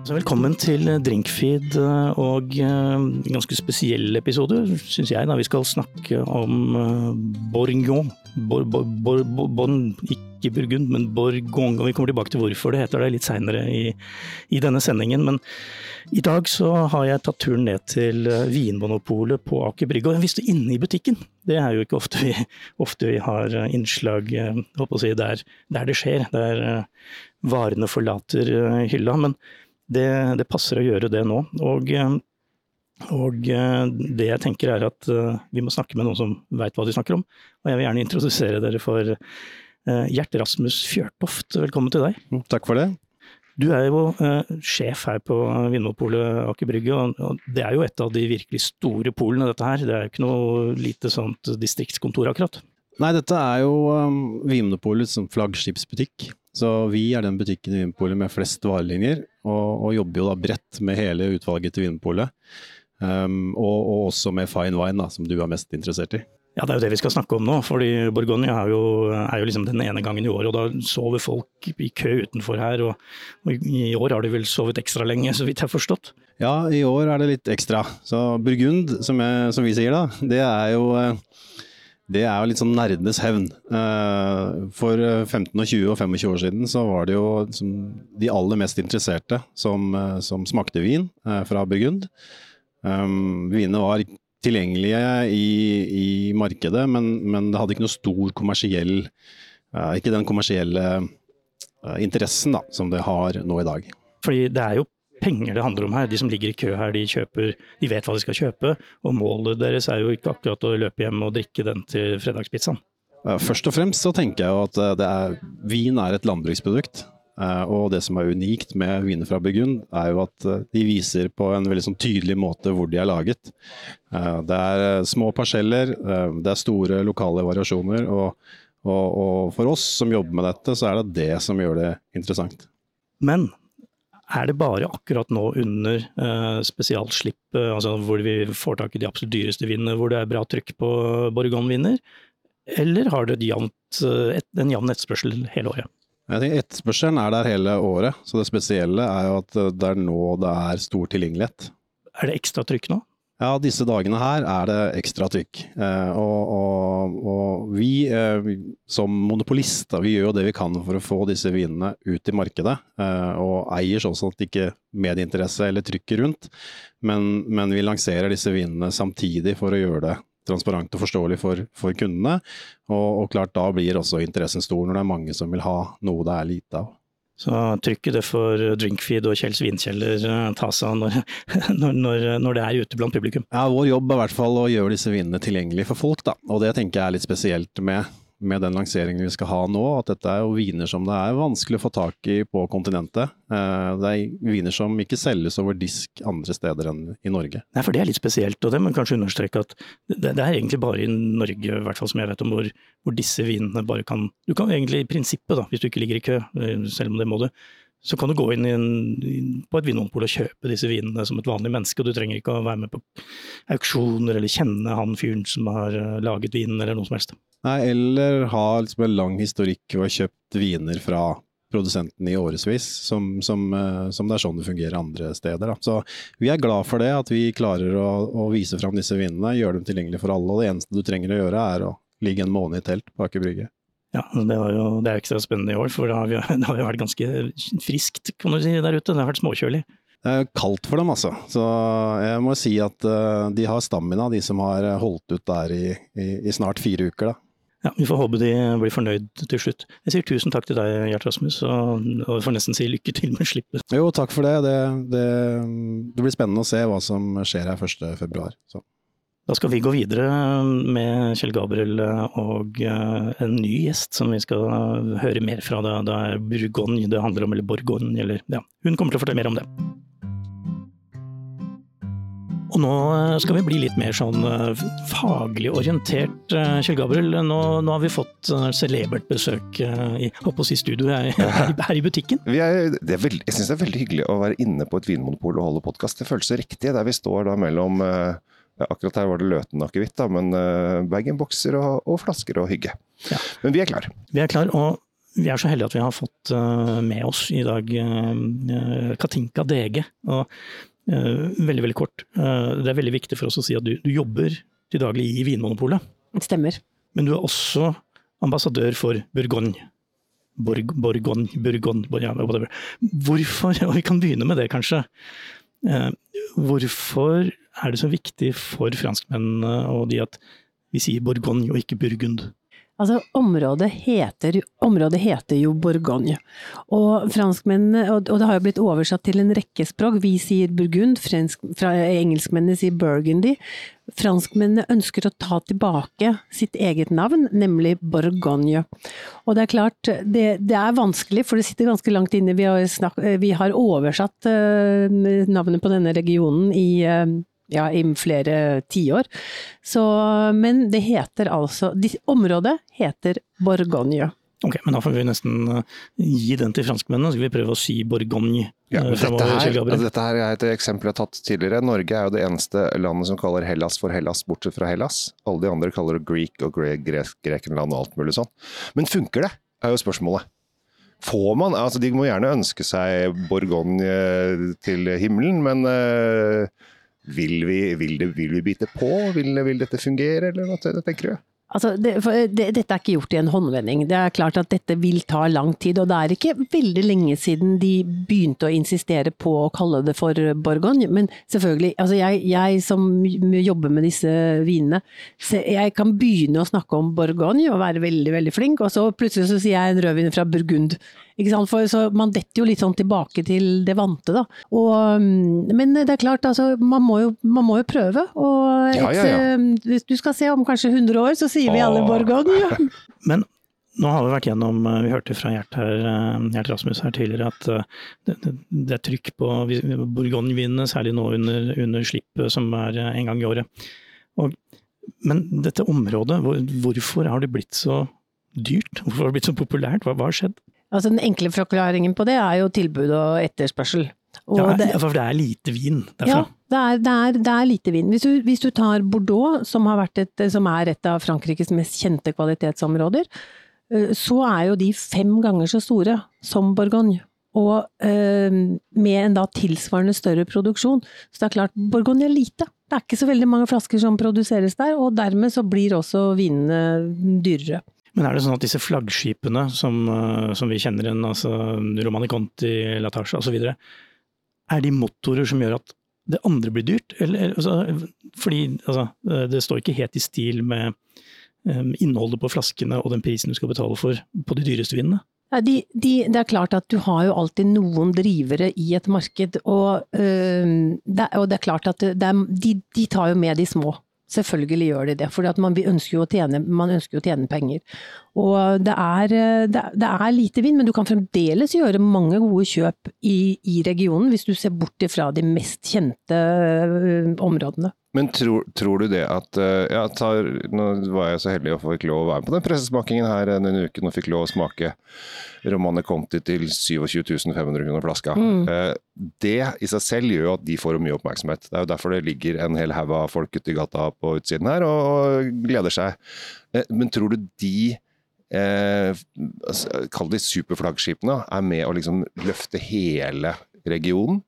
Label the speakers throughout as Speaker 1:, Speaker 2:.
Speaker 1: Så velkommen til Drinkfeed eh, og en ganske spesiell episode, syns jeg, da vi skal snakke om Bourgogn. Bor, bor, bor, bon, ikke Burgund, men Borgon. Og vi kommer tilbake til hvorfor det heter det litt seinere i, i, denne sendingen. Men i dag så har jeg tatt turen ned til Vinmonopolet på Aker Brygge. Og jeg visste inne i butikken. Det er jo ikke ofte vi, ofte vi har innslag si, der, der, det skjer. Der varene forlater hylla. Men det, det, passer å gjøre det nå. Og, og det jeg tenker er at vi må snakke med noen som veit hva de snakker om. Og jeg vil gjerne introdusere dere for Gjert Rasmus Fjørtoft. Velkommen til deg.
Speaker 2: Mm, takk for det.
Speaker 1: Du er jo eh, sjef her på Vinmopolet Aker Brygge, og, det er jo et av de virkelig store polene dette her. Det er jo ikke noe lite sånt distriktskontor akkurat.
Speaker 2: Nei, dette er jo um, Vinmonopolets flaggskipsbutikk. Så vi er den butikken i Vinmonopolet med flest varelinjer, og, og, jobber jo da bredt med hele utvalget til Vinmonopolet. Um, og, og, også med fine wine, da, som du er mest interessert i.
Speaker 1: Ja, det er jo det vi skal snakke om nå. fordi Bourgogne er jo, er jo liksom den ene gangen i året, og da sover folk i kø utenfor her. Og, og, i år har de vel sovet ekstra lenge, så vidt jeg har forstått?
Speaker 2: Ja, i år er det litt ekstra. Så Burgund, som, jeg, som vi sier da, det er jo eh, det er jo litt sånn nerdenes hevn. Eh, for 15, og 20 og 25 år siden så var det jo de aller mest interesserte som, eh, som smakte vin eh, fra Burgund. Vinene var tilgjengelige i, i markedet, men, men, det hadde ikke noe stor kommersiell Ikke den kommersielle interessen da, som det har nå i dag.
Speaker 1: Fordi det er jo penger det handler om her. De som ligger i kø her, de kjøper, de vet hva de skal kjøpe. Og målet deres er jo ikke akkurat å løpe hjem og drikke den til fredagspizzaen.
Speaker 2: Først og fremst så tenker jeg jo at eh, er, vin er et landbruksprodukt. Eh, og det som er unikt med viner fra Burgund, er jo at eh, de viser på en veldig sånn tydelig måte hvor de er laget. Det er små parseller, det er store lokale variasjoner. Og, og, og for oss som jobber med dette, så er det det som gjør det interessant.
Speaker 1: Men er det bare akkurat nå under eh, spesialslipp, uh, altså hvor vi får tak i de absolutt dyreste vinene, hvor det er bra trykk på Borregon-viner? Eller har det jevnt, uh, et, en jevn etterspørsel hele året?
Speaker 2: Jeg tenker Etterspørselen er der hele året, så det spesielle er jo at det er nå det er stor tilgjengelighet.
Speaker 1: Er det ekstra trykk nå?
Speaker 2: Ja, disse dagene her er det ekstra trykk. Eh, og, og, og, vi eh, som monopolister, vi gjør jo det vi kan for å få disse vinene ut i markedet. Eh, og eier sånn at ikke medieinteresse eller trykket rundt. Men, men, vi lanserer disse vinene samtidig for å gjøre det transparent og forståelig for, for kundene. Og, og klart da blir også interessen stor når det er mange som vil ha noe det er lite av.
Speaker 1: Så trykket det for Drinkfeed og Kjells vinkjeller eh, ta seg av når, når, når, det er ute blant publikum?
Speaker 2: Ja, Vår jobb er i hvert fall å gjøre disse vinene tilgjengelige for folk, da. Og det tenker jeg er litt spesielt med med den lanseringen vi skal ha nå, at dette er jo viner som det er vanskelig å få tak i på kontinentet. Eh, det er viner som ikke selges over disk andre steder enn i Norge.
Speaker 1: Nei, for det er litt spesielt, og det må kanskje understreke at det, er egentlig bare i Norge, i hvert fall som jeg vet om, hvor, hvor disse vinene bare kan Du kan egentlig i prinsippet, da, hvis du ikke ligger i kø, eh, selv om det må du, så kan du gå inn en, på et vinmonopol og kjøpe disse vinene som et vanlig menneske, og du trenger ikke å være med på auksjoner eller kjenne han fyren som har eh, laget vinen, eller noe som helst.
Speaker 2: Nei, eller ha liksom en lang historikk og kjøpt viner fra produsenten i årevis, som, som, eh, som, det er sånn det fungerer andre steder. Da. Så vi er glad for det, at vi klarer å, å vise fram disse vinene, gjøre dem tilgjengelige for alle. og Det eneste du trenger å gjøre, er å ligge en måned i telt på Aker Brygge.
Speaker 1: Ja, det, jo, det er ekstra spennende i år, for det har, vi, det har jo vært ganske friskt kan du si, der ute. Det har vært småkjølig.
Speaker 2: Det er kaldt for dem, altså. Så jeg må si at uh, de har stamina, de som har holdt ut der i, i, i snart fire uker. da.
Speaker 1: Ja, Vi får håpe de blir fornøyd til slutt. Jeg sier tusen takk til deg, Gjert Rasmus, og, og får nesten si lykke til med slippet.
Speaker 2: Jo, takk for det. Det, det. det, blir spennende å se hva som skjer her 1.2.
Speaker 1: Da skal vi gå videre med Kjell Gabriel og eh, en ny gjest som vi skal høre mer fra. Det er Burgogne det handler om, eller Borgogne, eller ja. Hun kommer til å fortelle mer om det. Og nå eh, skal vi bli litt mer sånn eh, faglig orientert, eh, Kjell Gabriel. Nå, nå har vi fått celebert besøk i, si studio her, her, i butikken.
Speaker 3: Er, er veldig, jeg syns det er veldig hyggelig å være inne på et vinmonopol og holde podkast. Det føles riktig, der vi står da mellom ja, Akkurat her var det Løten akevitt, men uh, bag-in-bokser og, og, flasker og hygge. Ja. Men vi er klar.
Speaker 1: Vi er klar, og vi er så heldige at vi har fått uh, med oss i dag uh, Katinka Dege. Og, veldig, veldig kort. det er veldig viktig for oss å si at du, du jobber til daglig i Vinmonopolet.
Speaker 4: Det stemmer.
Speaker 1: Men du er også ambassadør for Bourgogne. Borg, Bourgogne, Bourgogne, ja, whatever. Hvorfor, og vi kan begynne med det kanskje. hvorfor er det så viktig for franskmennene og de at vi sier Bourgogne og ikke Burgund?
Speaker 4: Altså, området heter, området heter, jo Bourgogne. Og franskmennene, og det har jo blitt oversatt til en rekke språk. Vi sier Burgund, fransk, engelskmennene sier Burgundy. Franskmennene ønsker å ta tilbake sitt eget navn, nemlig Bourgogne. Og det er klart, det, det er vanskelig, for det sitter ganske langt inne. Vi har, snak, vi har oversatt uh, navnet på denne regionen i uh, ja, i flere tiår. Men det heter altså Området heter Borgogne.
Speaker 1: Ok, men da får vi nesten eh, gi den til franskmennene, så skal vi prøve å si Bourgogne.
Speaker 3: Ja, eh, dette, her, altså dette her er et eksempel jeg har tatt tidligere. Norge er jo det eneste landet som kaller Hellas for Hellas, bortsett fra Hellas. Alle de andre kaller det Greek og Grekenland og alt mulig sånn. Men funker det, er jo spørsmålet. Får man altså De må gjerne ønske seg Bourgogne til himmelen, men uh, vil vi, vil, det, vil vi bite på? Vil, vil, dette fungere, eller hva tenker du?
Speaker 4: Altså, det, det, dette er ikke gjort i en håndvending. Det er klart at dette vil ta lang tid. Og det er ikke veldig lenge siden de begynte å insistere på å kalle det for Borgon. Men selvfølgelig, altså jeg, jeg som jobber med disse vinene, jeg kan begynne å snakke om Borgon og være veldig, veldig flink, og så plutselig så sier jeg en rødvin fra Burgund. For, så man detter jo litt sånn tilbake til det vante, da. Og, mm, men det er klart, altså, man må jo, man må jo prøve. Og et, ja, ja, ja. Mm, hvis du skal se om kanskje 100 år, så sier vi alle Bourgogne.
Speaker 1: Men nå har vi vært gjennom, eh, vi hørte fra Gjert, her, eh, Gjert Rasmus her tidligere at det, det, det er trykk på Bourgogne-vinene, særlig nå under, under slippet som er en gang i året. Og, men dette området, hvor, hvorfor har det blitt så dyrt? Hvorfor har det blitt så populært? Hva, hva har skjedd?
Speaker 4: Altså Den enkle forklaringen på det er jo tilbud og etterspørsel. Og
Speaker 1: ja, det, for det er lite vin derfra?
Speaker 4: Ja, det er, det er, det er lite vin. Hvis du, hvis du, tar Bordeaux, som, et, som, er et av Frankrikes mest kjente kvalitetsområder, eh, så er jo de fem ganger så store som Bourgogne. Og øh, med en da tilsvarende større produksjon. Så det er klart, Bourgogne er lite. Det er ikke så veldig mange flasker som produseres der, og dermed så blir også vinene dyrere.
Speaker 1: Men er det sånn at disse flaggskipene som, eh, som vi kjenner igjen, altså Romani Conti, Latasha osv., er de motorer som gjør at det andre blir dyrt? Eller, altså, fordi altså, eh, det står ikke helt i stil med um, innholdet på flaskene og den prisen du skal betale for på de dyreste vinene?
Speaker 4: De, de, det er klart at du har jo alltid noen drivere i et marked, og, øh, det, og det, er klart at det, de, de tar jo med de små. Selvfølgelig gjør de det, for man ønsker, tjene, man, ønsker å tjene penger. Og det er, det, det er, lite vind, men du kan fremdeles gjøre mange gode kjøp i, i regionen, hvis du ser bort fra de mest kjente øh, områdene.
Speaker 3: Men tror, tror, du det at eh, ja, tar, Nå var jeg så heldig å få lov å være med på den pressesmakingen her denne uken og fikk lov å smake Romane Conti til 27 500 kroner flaska. Mm. Eh, det i seg selv gjør jo at de får mye oppmerksomhet. Det er jo derfor det ligger en hel haug av folk ute i gata på utsiden her og gleder seg. Eh, men tror du de eh, altså, Kall de superflaggskipene, er med å liksom løfte hele regionen?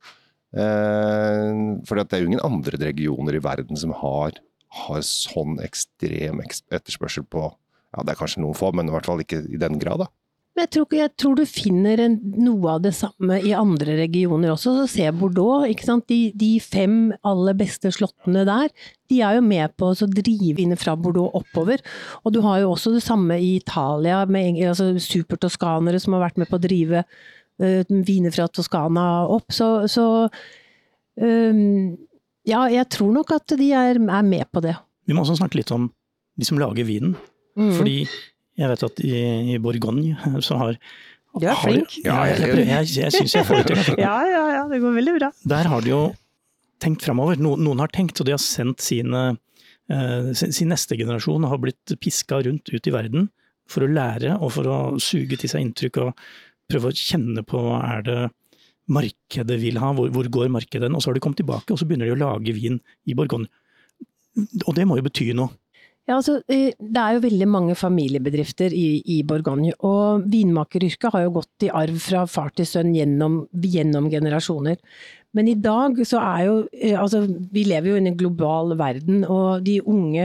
Speaker 3: Eh, for det er jo ingen andre regioner i verden som har, har sånn ekstrem etterspørsel på ja, Det er kanskje noen få, men i hvert fall ikke i den grad. da.
Speaker 4: Jeg tror, jeg tror, du finner en, noe av det samme i andre regioner også. Så Se Bordeaux. ikke sant? De, de, fem aller beste slottene der, de er jo med på å drive inn fra Bordeaux oppover. Og du har jo også det samme i Italia, med altså supertoskanere som har vært med på å drive viner fra Toskana opp. Så, så um, ja, jeg tror nok at de er, er, med på det.
Speaker 1: Vi må også snakke litt om de som lager vinen. Mm. Fordi jeg vet at i, i Bourgogne så har
Speaker 4: Du er flink.
Speaker 1: ja, jeg, jeg, jeg, jeg syns jeg får det til.
Speaker 4: ja, ja, ja, det går veldig bra.
Speaker 1: Der har de jo tenkt framover. Noen, noen har tenkt, og de har sendt sine, uh, sin neste generasjon har blitt piska rundt ut i verden for å lære og for å suge til seg inntrykk og prøve å kjenne på er det markedet vil ha, hvor, hvor går markedet Og så har de kommet tilbake, og så begynner de å lage vin i Borgon. Og det må jo bety noe.
Speaker 4: Ja, altså, eh, Det er jo veldig mange familiebedrifter i, i Bourgogne, og vinmakeryrket har jo gått i arv fra far til sønn gjennom, gjennom generasjoner. Men i dag så er jo eh, Altså, vi lever jo i en global verden, og de unge,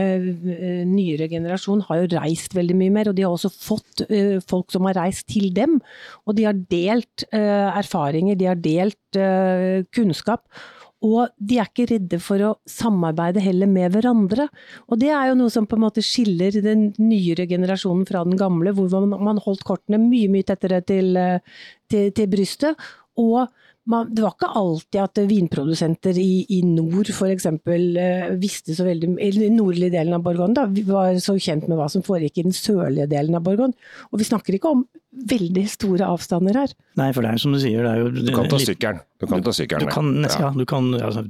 Speaker 4: eh, nyere generasjon har jo reist veldig mye mer. Og de har også fått eh, folk som har reist til dem. Og de har delt erfaringer, de har delt kunnskap. Og de er ikke redde for å samarbeide heller med hverandre. Og det er jo noe som på en måte skiller den nyere generasjonen fra den gamle, hvor man, holdt kortene mye, mye tettere til, til, til brystet. Og man, det var ikke alltid at vinprodusenter i, i nord f.eks. eksempel, visste så veldig Eller den nordlige delen av Borgon, da, vi var så kjent med hva som foregikk i den sørlige delen av Borgon. Og vi snakker ikke om veldig store avstander her.
Speaker 1: Nei, for det er som du sier, det er jo
Speaker 3: Du kan ta sykkelen. Du kan ta sykkelen.
Speaker 1: Du kan,
Speaker 3: ja.
Speaker 1: nesten, ja. du kan, altså,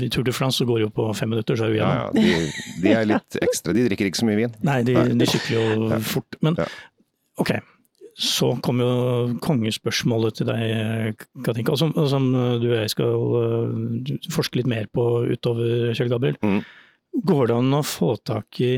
Speaker 1: I Tour de France så går det jo på fem minutter, så er du
Speaker 3: Ja,
Speaker 1: igjennom.
Speaker 3: ja. De, de er litt ekstra. De drikker ikke så mye vin.
Speaker 1: Nei, de, de sykler jo fort. Men
Speaker 3: Ja.
Speaker 1: ok, så kom jo kongespørsmålet til deg, Katinka, som, som du og jeg skal øh, forske litt mer på utover, Kjell Gabriel.
Speaker 3: Mm.
Speaker 1: Går det an å få tak i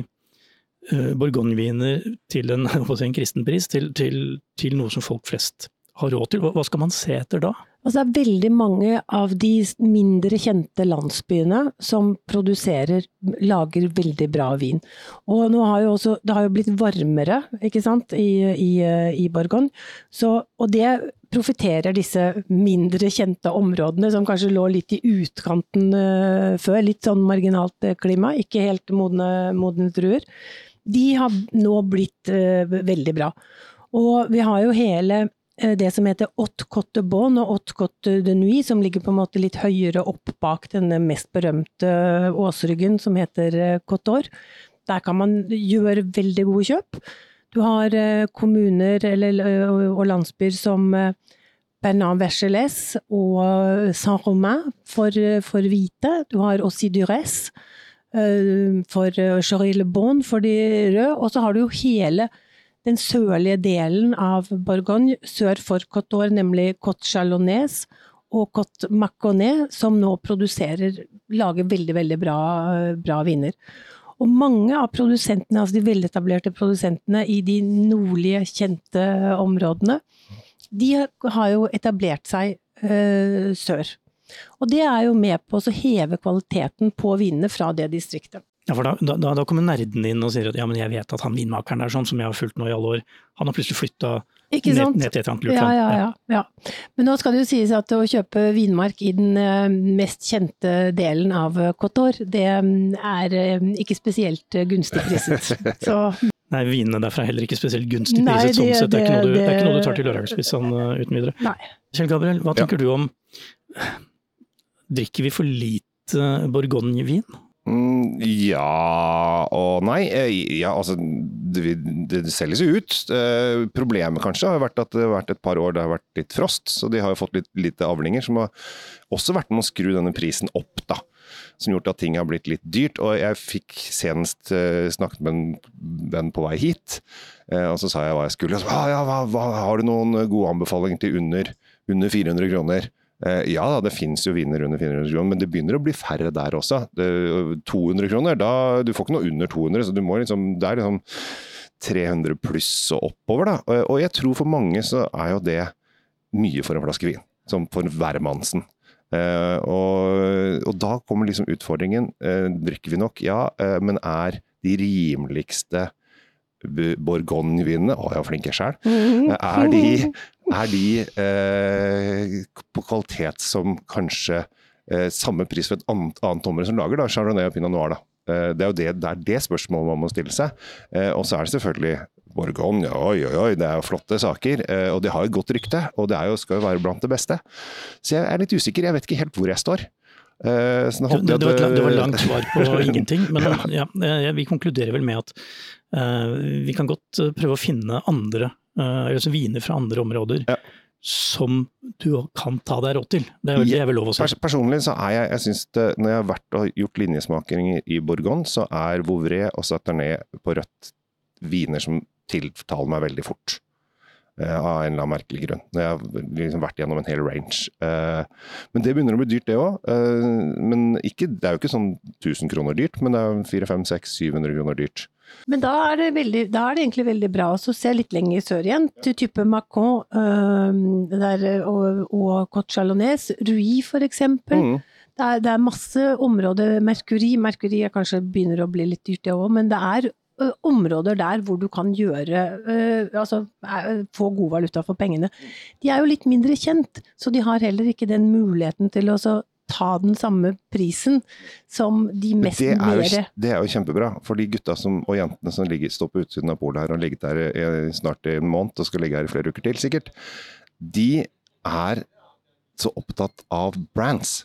Speaker 1: borgonviner til en, en kristen kristenpris, til, til, til noe som folk flest har råd til? Hva skal man se etter da?
Speaker 4: Altså det er veldig mange av de mindre kjente landsbyene som produserer, lager veldig bra vin. Og nå har jo også, det har jo blitt varmere, ikke sant, i, i, i Borgon. Så, og det profitterer disse mindre kjente områdene som kanskje lå litt i utkanten eh, før, litt sånn marginalt eh, klima, ikke helt modne, modne druer. De har nå blitt eh, veldig bra. Og vi har jo hele det som heter Haute Cotte Bonne og Haute Cotte de Nuit, som ligger på en måte litt høyere opp bak denne mest berømte åsryggen som heter Cotte d'Or. Der kan man gjøre veldig gode kjøp. Du har eh, kommuner eller, eh, og, landsbyer som eh, Bernard-Vergelès og Saint-Romain for, eh, for hvite. Du har Durès eh, for Chorille Bonne for de røde. Og så har du jo hele den sørlige delen av Bourgogne sør for Côte d'Or, nemlig Côte Chalonnaise og Côte Maconnais, som nå produserer, lager veldig, veldig bra, bra viner. Og mange av produsentene, altså de veletablerte produsentene i de nordlige, kjente områdene, de har jo etablert seg øh, sør. Og det er jo med på å heve kvaliteten på vinene fra det distriktet.
Speaker 1: Ja, for da, da, da kommer nerden inn og sier at ja, men jeg vet at han vinmakeren der sånn, som jeg har fulgt nå i alle år, han har plutselig flytta ned, ned til et eller annet lurt
Speaker 4: Ja, ja, ja, ja. Men nå skal det jo sies at å kjøpe vinmark i den eh, mest kjente delen av Kotor, det mm, er eh, ikke spesielt eh, gunstig priset. Så
Speaker 1: Nei, vinene derfra er heller ikke spesielt gunstig priset, sånn
Speaker 4: det-
Speaker 1: sett. Det er, ikke noe du, det er ikke noe du tar til lørdagsspis sånn uh, uten videre.
Speaker 4: nei.
Speaker 1: Kjell Gabriel, hva
Speaker 3: Ja.
Speaker 1: tenker du om Drikker vi for lite bourgognevin?
Speaker 3: Mm, ja og nei. Eh, Ja, altså, det, det selges jo ut. Eh, Problemet kanskje har vært at det har vært et par år det har vært litt frost, så de har jo fått litt lite avlinger, som har også vært med å skru denne prisen opp, da. Som gjort at ting har blitt litt dyrt. Og jeg fikk senest eh, snakket med en venn på vei hit, og så sa jeg hva jeg skulle. Og så, ah, ja, hva, hva, har du noen gode anbefalinger til under, under 400 kroner? Eh, Ja da, det finnes jo viner under 400 kroner, men det begynner å bli færre der også. Det, 200 kroner, da, du får ikke noe under 200, så du må liksom, det er liksom 300 pluss og oppover. da. Og- jeg tror for mange så er jo det mye for en flaske vin, som for hvermannsen. Uh, og, og da kommer liksom utfordringen. Uh, drikker vi nok? Ja, uh, men er de rimeligste B- Bourgogne-vinene Å, jeg var flink jeg sjøl. Er de, er de eh, på kvalitet som kanskje eh, samme pris for et annet, annet område som lager, da, Chardonnay og Pinot Noir? da. Eh, det er jo det, det, er det spørsmålet man må stille seg. Eh, og så er det selvfølgelig Borgon, oi, oi, oi, det er jo flotte saker. Eh, og de har jo godt rykte, og det er jo, skal jo være blant det beste. Så jeg er litt usikker, jeg vet ikke helt hvor jeg står. Eh, så
Speaker 1: Det, det, var langt, det var langt svar på ingenting, men ja, eh, vi konkluderer vel med at eh, vi kan godt prøve å finne andre, uh, altså viner fra andre områder
Speaker 3: Ja.
Speaker 1: som du kan ta deg råd til. Det er det er vel lov å si.
Speaker 3: Pers personlig så er jeg, jeg synes det, Når jeg har vært og gjort linjesmakinger i Bourgogne, så er Vouvray og Saturné på rødt viner som tiltaler meg veldig fort. Uh, av en eller annen merkelig grunn. Når jeg har liksom vært gjennom en hel range. Uh, men det begynner å bli dyrt, det òg. men ikke, det er jo ikke sånn 1000 kroner dyrt, men det er 400-500-600-700 kroner dyrt.
Speaker 4: Men da er, det veldig, da er det egentlig veldig bra å se litt lenger sør igjen, til type Macron øh, der, og, og Côte Chalonnaise, Rui for eksempel. Mm. Det, er, det er, masse områder, Merkuri, Merkuri er kanskje begynner å bli litt dyrt det òg, men det er områder der hvor du kan gjøre ø, altså få god valuta for pengene. De er jo litt mindre kjent, så de har heller ikke den muligheten til å ta den samme prisen som de mest det er,
Speaker 3: jo, det er jo kjempebra, for de gutta som, og jentene som ligger, står på utsiden av polet her og har ligget der snart i en måned og skal ligge her i flere uker til sikkert, de er så opptatt av brands.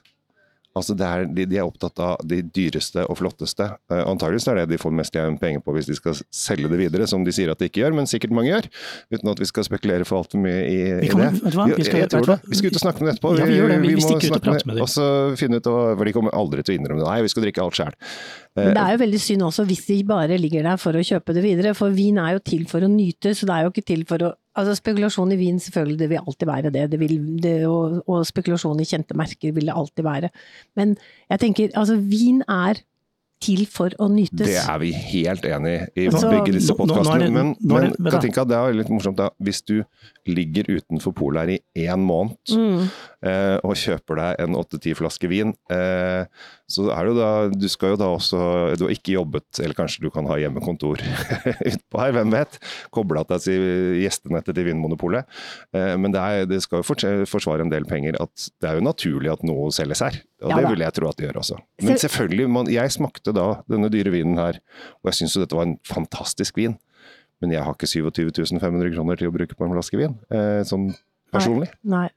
Speaker 3: Altså er, de, de, er opptatt av de dyreste og flotteste. Uh, antageligvis er det de får mest igjen penger på hvis de skal selge det videre, som de sier at de ikke gjør, men sikkert mange gjør. Uten at vi skal spekulere for altfor mye i, i det.
Speaker 1: Vi, skal, jeg tror det.
Speaker 3: Vi skal ut og snakke med det etterpå.
Speaker 1: Ja, vi, gjør det. Vi, vi, vi stikker ut og prater med dem.
Speaker 3: Og så finne ut, for de kommer aldri til å innrømme det. Nei, vi skal drikke alt sjøl.
Speaker 4: Men det er jo veldig synd også hvis de bare ligger der for å kjøpe det videre, for vin er jo til for å nyte, så det er jo ikke til for å Altså Spekulasjon i vin, selvfølgelig, det vil alltid være det. det, vil, det og, og, spekulasjon i kjente merker vil det alltid være. Men jeg tenker, altså vin er til for å nytes.
Speaker 3: Det er vi helt enig i, altså, begge disse podkastene. Men, men Katinka, det er litt morsomt da, hvis du ligger utenfor polet her i én måned mm. eh, og kjøper deg en åtte-ti flaske vin, eh, så er det jo da Du skal jo da også Du har ikke jobbet, eller kanskje du kan ha hjemmekontor utpå her, hvem vet? Kobla til gjestenettet til Vinmonopolet. Eh, men det, er, det, skal jo forsvare en del penger at det er jo naturlig at noe selges her. Og ja, det vil jeg tro at det gjør også. Men selvfølgelig, man, jeg smakte da denne dyre vinen her, og jeg syns jo dette var en fantastisk vin. Men jeg har ikke 27 500 kroner til å bruke på en flaske vin, eh, sånn personlig.
Speaker 4: Nei, nei.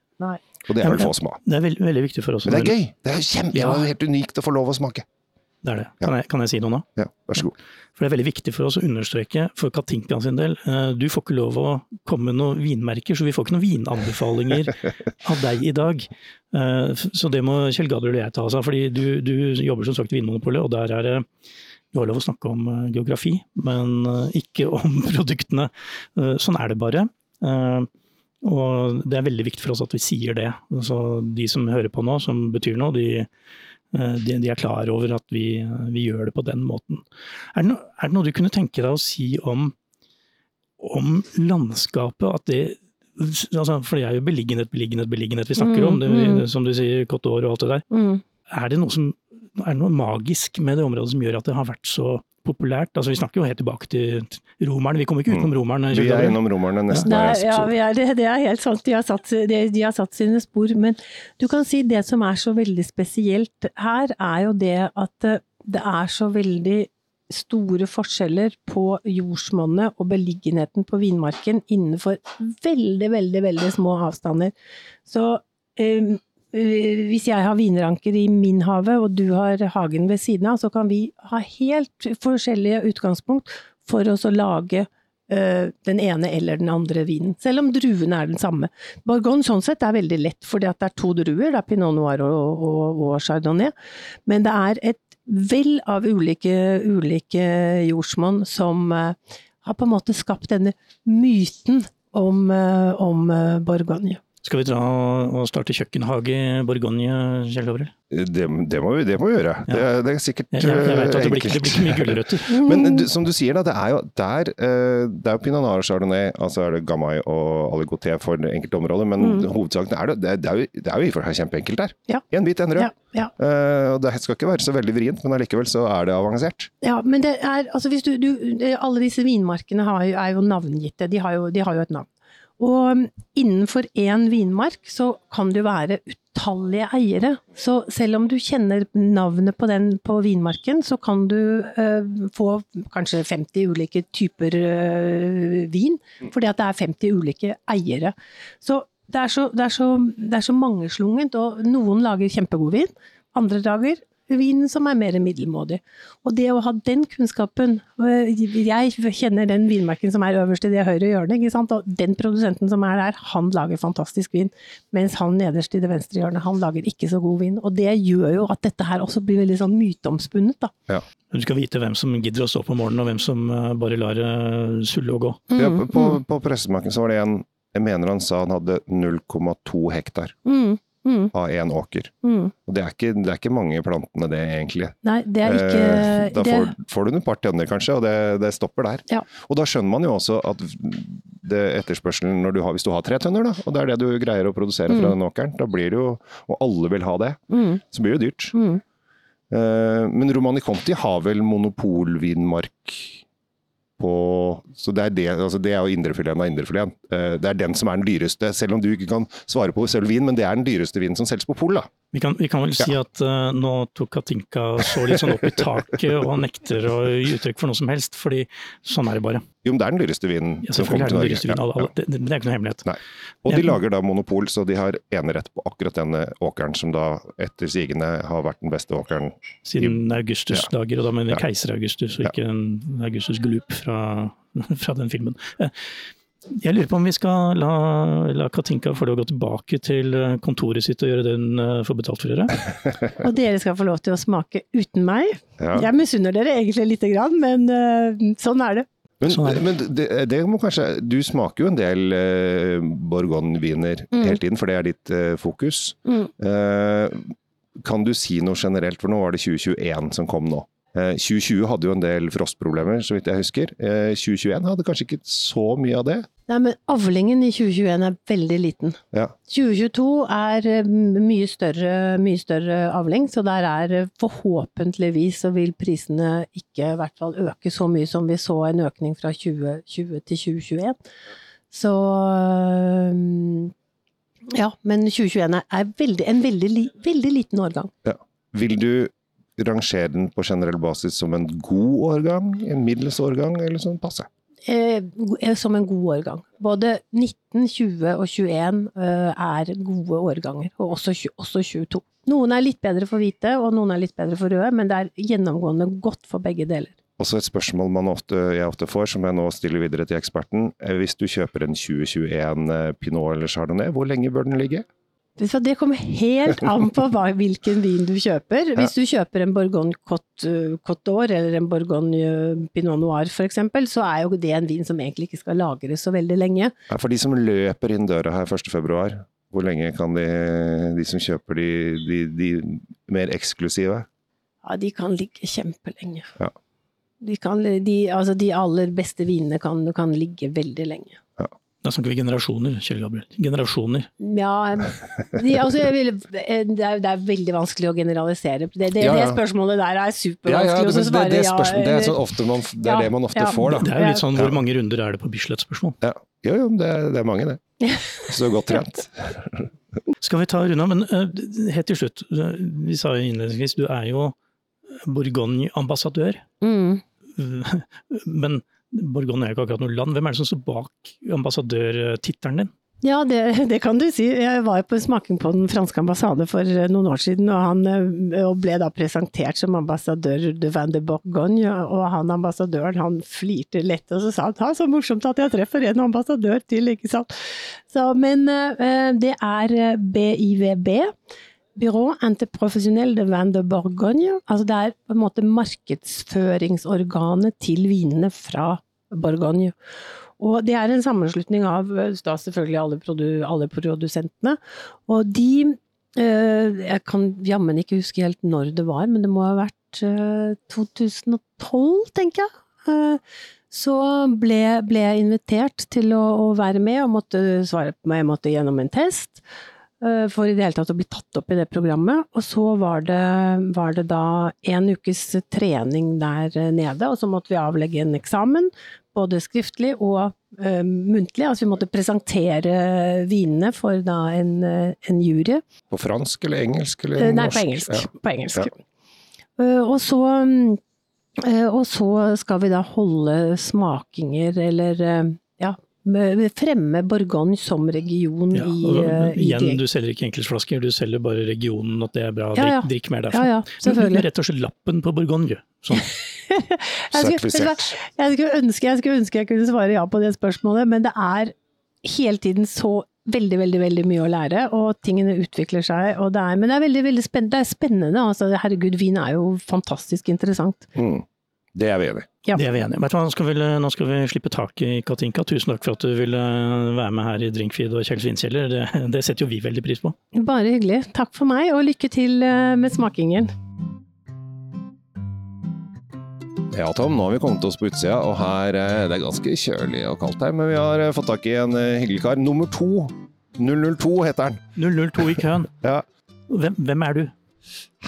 Speaker 3: Og det er vel få som har.
Speaker 1: Det er veldig, veldig viktig for oss.
Speaker 3: Men det er gøy! Det er kjempe, ja. helt unikt å få lov å smake.
Speaker 1: Det er det. Kan, jeg, kan jeg, si noe nå?
Speaker 3: Ja, vær så god.
Speaker 1: For Det er veldig viktig for oss å understreke for Katinka sin del. Eh, du får ikke lov å komme med noen vinmerker, så vi får ikke noen vinanbefalinger av deg i dag. Eh, så det må Kjell Gabriel og jeg ta oss av. fordi du, du jobber som sagt i Vinmonopolet, og der er det du har lov å snakke om eh, geografi, men ikke om produktene. Sånn er det bare. Og det er veldig viktig for oss at vi sier det. Så de som hører på nå, som betyr noe, de Eh, de, de, er klar over at vi, vi, gjør det på den måten. Er det, no, er det, noe du kunne tenke deg å si om, om landskapet? At det, altså, for det er jo beliggenhet, beliggenhet, beliggenhet vi snakker mm, om. Det, mm. Som du sier, Coteur og alt det der. Mm. Er, det som, er det noe magisk med det området som gjør at det har vært så populært. Altså, vi snakker jo helt tilbake til romerne, vi kommer ikke utenom mm. romerne.
Speaker 3: Vi er innom romerne nesten
Speaker 4: hver ja, er, det, det, er helt sant, de har, satt, de, de har, satt, sine spor. Men du kan si det som er så veldig spesielt her, er jo det at eh, det er så veldig store forskjeller på jordsmonnet og beliggenheten på vinmarken innenfor veldig, veldig, veldig små avstander. Så um, Eh, hvis jeg har vinranker i min hage, og du har hagen ved siden av, så kan vi ha helt forskjellige utgangspunkt for oss å lage uh, den ene eller den andre vinen, selv om druene er den samme. Borgon sånn sett er veldig lett, fordi det er to druer, det er pinot noir og, og, og chardonnay, men det er et vell av ulike, ulike jordsmonn som uh, har på en måte skapt denne myten om, uh, om Bourgogne.
Speaker 1: Skal vi dra og starte kjøkkenhage i Bourgogne, Kjell Gabriel?
Speaker 3: Det, det, må vi, det må vi gjøre. Ja. Det, det, er sikkert
Speaker 1: jeg, jeg, vet at det blir, det blir ikke mye gulrøtter.
Speaker 3: Men du, som du sier, da, det er jo der eh, Det er jo Pinot Noir Chardonnay, altså er det Gamay og Aligoté for enkelte områder, men mm. hovedsaken er det, det, er jo, det er jo i og for seg kjempeenkelt der.
Speaker 4: Ja.
Speaker 3: En bit, en rød.
Speaker 4: Ja, ja.
Speaker 3: Uh, det skal ikke være så veldig vrient, men allikevel så er det avansert.
Speaker 4: Ja, men det er altså hvis du, du Alle disse vinmarkene har, er jo navngitte, de har jo, de har jo et navn. Og innenfor én vinmark så kan det være utallige eiere. Så selv om du kjenner navnet på den på vinmarken, så kan du uh, få kanskje 50 ulike typer uh, vin, fordi at det er 50 ulike eiere. Så det er så, det er så, det er så mangeslungent, og noen lager kjempegod vin. Andre dager vin som er mer middelmådig. Og det å ha den kunnskapen Jeg kjenner den vinmerken som er øverst i det høyre hjørnet, ikke sant? og den produsenten som er der, han lager fantastisk vin. Mens han nederst i det venstre hjørnet, han lager ikke så god vin. Og det gjør jo at dette her også blir veldig sånn myteomspunnet, da.
Speaker 3: Ja.
Speaker 1: Du skal vite hvem som gidder å stå på morgenen, og hvem som eh, bare lar det sulle og gå.
Speaker 3: Ja, på, på, på pressemarken så var det en Jeg mener han sa han hadde 0,2 hektar
Speaker 4: Mm, mm,
Speaker 3: av én åker.
Speaker 4: mm.
Speaker 3: Og det er, ikke, det er ikke mange plantene det, egentlig.
Speaker 4: Nei, det er ikke
Speaker 3: Eh, da
Speaker 4: det,
Speaker 3: får, får du et par tønner, kanskje, og det, det stopper der.
Speaker 4: Ja.
Speaker 3: Og da skjønner man jo også at det etterspørselen når du har, Hvis du har tre tønner, da, og det er det du greier å produsere fra
Speaker 4: Mm.
Speaker 3: den åkeren, da blir det jo Og alle vil ha det,
Speaker 4: mm,
Speaker 3: så blir det dyrt.
Speaker 4: mm.
Speaker 3: Eh, men Romani Conti har vel monopolvinmark på Så det er, det, altså det er jo indrefileten av indrefileten. Eh, det er den som er den dyreste, selv om du ikke kan svare på selv vin, men det er den dyreste vinen som selges på pol, da.
Speaker 1: Vi kan, vi kan vel si at uh, nå tok Katinka så litt sånn opp i taket og nekter å gi uttrykk for noe som helst, fordi sånn er det bare.
Speaker 3: Jo, men det er den dyreste vinen
Speaker 1: Ja,
Speaker 3: som kommer
Speaker 1: er
Speaker 3: til Norge. Ja, ja.
Speaker 1: det, det er ikke noe hemmelighet.
Speaker 3: Nei. Og de lager da monopol, så de har enerett på akkurat denne åkeren, som da etter sigende har vært den beste åkeren.
Speaker 1: Siden Augustus-dager, og da mener jeg
Speaker 3: Ja.
Speaker 1: keiser Augustus, og
Speaker 3: Ja.
Speaker 1: ikke en Augustus Glup fra, fra den filmen. Jeg lurer på om vi skal la, la Katinka få lov å gå tilbake til eh, kontoret sitt og gjøre det hun eh, får betalt for å gjøre.
Speaker 4: Og dere skal få lov til å smake uten meg.
Speaker 3: Ja.
Speaker 4: Jeg misunner dere egentlig lite grann, men eh, sånn er det.
Speaker 3: Men,
Speaker 1: Sånn er det.
Speaker 3: men det, det må kanskje Du smaker jo en del eh, Bourgogne-viner
Speaker 4: Mm.
Speaker 3: hele tiden, for det er ditt eh, fokus.
Speaker 4: Mm.
Speaker 3: Eh, kan du si noe generelt, for nå var det 2021 som kom nå. Eh, 2020 hadde jo en del frostproblemer, så vidt jeg husker. Eh, 2021 hadde kanskje ikke så mye av det.
Speaker 4: Nei, men avlingen i 2021 er veldig liten.
Speaker 3: Ja.
Speaker 4: 2022 er eh, mye større, mye større avling, så der er eh, forhåpentligvis så vil prisene ikke i hvert fall øke så mye som vi så en økning fra 2020 til 2021. Så eh, ja, men 2021 er, er veldig, en veldig, veldig liten årgang. Ja.
Speaker 3: Vil du rangere den på generell basis som en god årgang, en middels årgang, eller sånn passe?
Speaker 4: Eh, eh, som en god årgang. Både 19, 20 og 21 eh, er gode årganger, og også, også 22. Noen er litt bedre for hvite, og noen er litt bedre for røde, men det er gjennomgående godt for begge deler.
Speaker 3: Også et spørsmål man ofte, jeg ofte får, som jeg nå stiller videre til eksperten. Hvis du kjøper en 2021 eh, Pinot eller Chardonnay, hvor lenge bør den ligge?
Speaker 4: Det kommer helt an på hva, hvilken vin du kjøper. Hvis du kjøper en Bourgogne Côte eh, d'Or eller en Bourgogne eh, Pinot Noir f.eks., så er jo det en vin som egentlig ikke skal lagres så veldig lenge.
Speaker 3: Ja, For de som løper inn døra her 1.2, hvor lenge kan de, de som kjøper de, de, de mer eksklusive?
Speaker 4: Ja, de kan ligge kjempelenge.
Speaker 3: Ja.
Speaker 4: De, kan, de, altså de aller beste vinene kan, kan ligge veldig lenge.
Speaker 1: Da snakker vi generasjoner, Kjell Gabriel. Generasjoner.
Speaker 4: Ja, de, altså jeg vil, det, er, det er veldig vanskelig å generalisere. Det, det,
Speaker 3: Ja, ja.
Speaker 4: det spørsmålet der er supervanskelig å svare ja.
Speaker 3: det, er sånn man, det, er det man ofte
Speaker 4: ja.
Speaker 3: får, da.
Speaker 1: Det er jo litt sånn hvor mange runder er det på Bislett-spørsmål.
Speaker 3: Ja. Jo, jo, det, er- det er mange, det. Så godt trent.
Speaker 1: Skal vi ta runde men uh, helt til slutt. eh, Vi sa jo innledningsvis, du er jo Bourgogne-ambassadør.
Speaker 4: Mm.
Speaker 1: Men Bourgogne er jo ikke akkurat noe land. Hvem er det som står bak ambassadørtittelen din?
Speaker 4: Ja, det, det kan du si. Jeg var på smaking på den franske ambassade for eh, noen år siden, og han eh, og ble da presentert som ambassadør de Van de Bourgogne, og han ambassadøren han flirte lett, og så sa han ha så morsomt at jeg treffer en ambassadør til, ikke sant. Så, men eh, det er eh, BIVB. Byrå Entreprofessionel de Van de Bourgogne. Altså det er på en måte markedsføringsorganet til vinene fra Bourgogne. Og det er en sammenslutning av eh, da selvfølgelig alle, produ alle produsentene. Og de eh, Jeg kan jammen ikke huske helt når det var, men det må ha vært eh, 2012, tenker jeg. Eh, så ble, ble jeg invitert til å, å være med og måtte svare på meg. Jeg måtte gjennom en test eh, for i det hele tatt å bli tatt opp i det programmet. Og så var det, var det da en ukes trening der eh, nede, og så måtte vi avlegge en eksamen. Både skriftlig og uh, muntlig. Altså vi måtte presentere vinene for da en, eh, en jury.
Speaker 3: På fransk eller engelsk eller
Speaker 4: norsk? Nei, på engelsk.
Speaker 3: Ja.
Speaker 4: På engelsk. Eh, og så eh, og så skal vi da holde smakinger, eller eh, ja, fremme Bourgogne som region
Speaker 1: Ja,
Speaker 4: i,
Speaker 1: og,
Speaker 4: eh, i
Speaker 1: igjen,
Speaker 4: de-
Speaker 1: du selger ikke enkeltflasker, du selger bare regionen, at det er bra.
Speaker 4: Ja, ja.
Speaker 1: Drikk, drikk mer derfra.
Speaker 4: ja, selvfølgelig.
Speaker 1: Rett og slett lappen på Bourgogne. Sånn.
Speaker 4: Jeg skulle, du?
Speaker 3: Sertifisert.
Speaker 4: jeg, skulle ønske, jeg skulle ønske jeg kunne svare ja på det spørsmålet, men det er hele tiden så veldig, veldig veldig mye å lære, og tingene utvikler seg. Og det er, men det er veldig, veldig spennende. Det er spennende. Altså, herregud, vin er jo fantastisk interessant.
Speaker 3: Mm. Det er vi enig i.
Speaker 4: Ja.
Speaker 1: Det er vi enige om. Nå skal, vi, nå skal vi slippe taket i Katinka. Tusen takk for at du ville være med her i Drinkfeed og Kjell Svinkjeller. Det, det setter jo vi veldig pris på.
Speaker 4: Bare hyggelig. Takk for meg, og lykke til eh, med smakingen.
Speaker 3: Ja, Tom, nå har vi kommet oss på utsida, og her eh, det er ganske kjølig og kaldt her, men vi har eh, fått tak i en hyggelig kar. Nummer to. 002 heter han.
Speaker 1: 002 i køen.
Speaker 3: Ja.
Speaker 1: Hvem, hvem er du?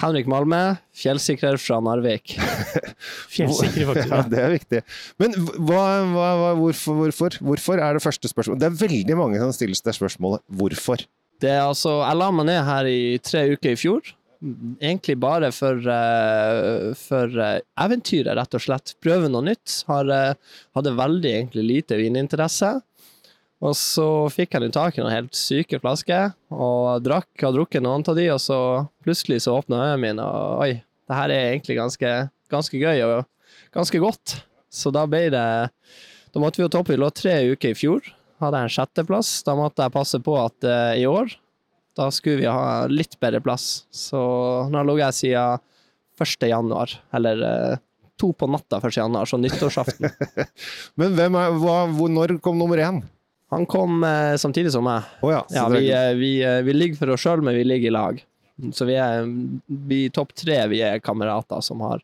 Speaker 5: Henrik Malme, fjellsikrer fra Narvik.
Speaker 1: Fjellsikrer, faktisk.
Speaker 3: Ja, det er viktig. Men hva, hva, hva, hvorfor, hvorfor? Hvorfor er det første spørsmål? Det er veldig mange som stiller seg spørsmålet hvorfor.
Speaker 5: Det er altså, jeg la meg ned her i tre uker i fjor. Egentlig bare for, eh, for eh, eventyret, rett og slett. Prøve noe nytt. Har, eh, hadde veldig egentlig lite vininteresse. Og så fikk jeg i tak i noen helt syke flasker, og drakk, og drukket noen av de, og så plutselig så åpna øynene mine, og oi, det her er egentlig ganske, ganske gøy og ganske godt. Så da ble det Da måtte vi jo toppe. Vi lå tre uker i fjor. Hadde jeg en sjetteplass. Da måtte jeg passe på at uh, i år, da skulle vi ha litt bedre plass. Så nå har ligget siden 1. januar, eller uh, to på natta 1. januar, så nyttårsaften.
Speaker 3: Men er, hva, hvor, når kom nummer én?
Speaker 5: Han kom eh, samtidig som meg.
Speaker 3: Oh, ja.
Speaker 5: Ja, vi, eh, vi, eh, vi ligger for oss sjøl, men vi ligger i lag. Så vi er vi topp tre, vi er kamerater som har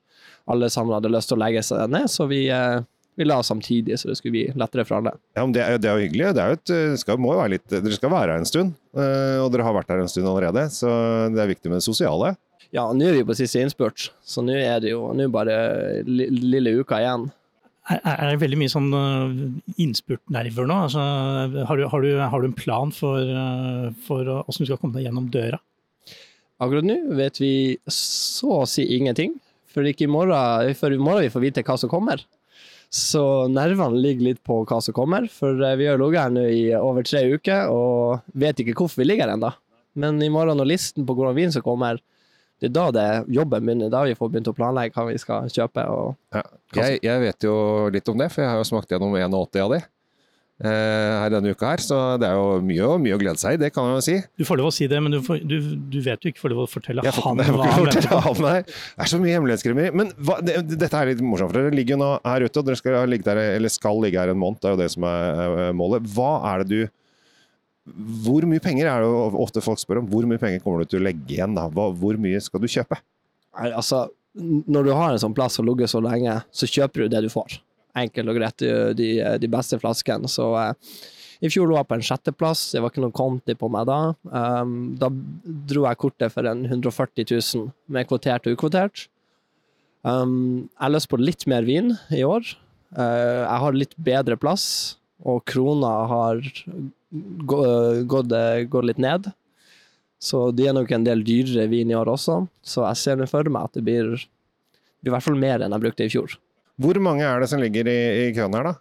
Speaker 5: alle sammen hadde lyst til å legge seg ned, så vi, eh, vi la oss samtidig, så det skulle bli lettere for alle.
Speaker 3: Ja, men det, er, det er jo hyggelig. Det er jo et, det skal, må jo være litt, dere skal være her en stund, eh, og dere har vært her en stund allerede. Så det er viktig med det sosiale.
Speaker 5: Ja, nå er vi på siste innspurt, så nå er det jo nå bare lille uka igjen.
Speaker 1: Er, det veldig mye sånn uh, innspurtnerver nå? Altså, har, du, har, du, har du en plan for, uh, for hvordan du skal komme deg gjennom døra?
Speaker 5: Akkurat nå vet vi så å si ingenting, for i morgen, for i morgen vi får vite hva som kommer. Så nervene ligger litt på hva som kommer, for eh, vi har ligget her nå i over tre uker og vet ikke hvorfor vi ligger her ennå. Men i morgen når listen på hvordan vin som kommer, det er da det jobben begynner. Da vi får begynt å planlegge hva vi skal kjøpe. Og
Speaker 3: Ja. Jeg, jeg vet jo litt om det, for jeg har jo smakt gjennom 81 av de eh, her denne uka her. Så det er jo mye, mye å glede seg i, det kan jeg jo si.
Speaker 1: Du får lov å si det, men du, får, du, du vet jo ikke får lov å fortelle
Speaker 3: Jeg
Speaker 1: han
Speaker 3: jeg
Speaker 1: hva han
Speaker 3: her. Det er så mye hemmelighetskremmeri. Men hva, det, dette er litt morsomt, for dere ligger jo nå her ute, og dere skal ligge der, eller skal ligge her en måned. Det er jo det som er målet. Hva er det du Hvor mye penger er det ofte folk spør om? Hvor mye penger kommer du til å legge igjen? da? Hvor mye skal du kjøpe?
Speaker 5: Altså, når du har en sånn plass og ligget så lenge, så kjøper du det du får. Enkelt og greit, de, de beste flaskene. Så eh, i fjor lå jeg på en sjetteplass, det var ikke noe konti på meg da. Um, da dro jeg kortet for en 140 000 med kvotert og ukvotert. Um, jeg har lyst på litt mer vin i år. Uh, jeg har litt bedre plass, og krona har gått, gått litt ned. Så de er nok en del dyrere vin i år også, så jeg ser for meg at det blir, blir i hvert fall mer enn jeg brukte i fjor.
Speaker 3: Hvor mange er det som ligger i, i køen her, da?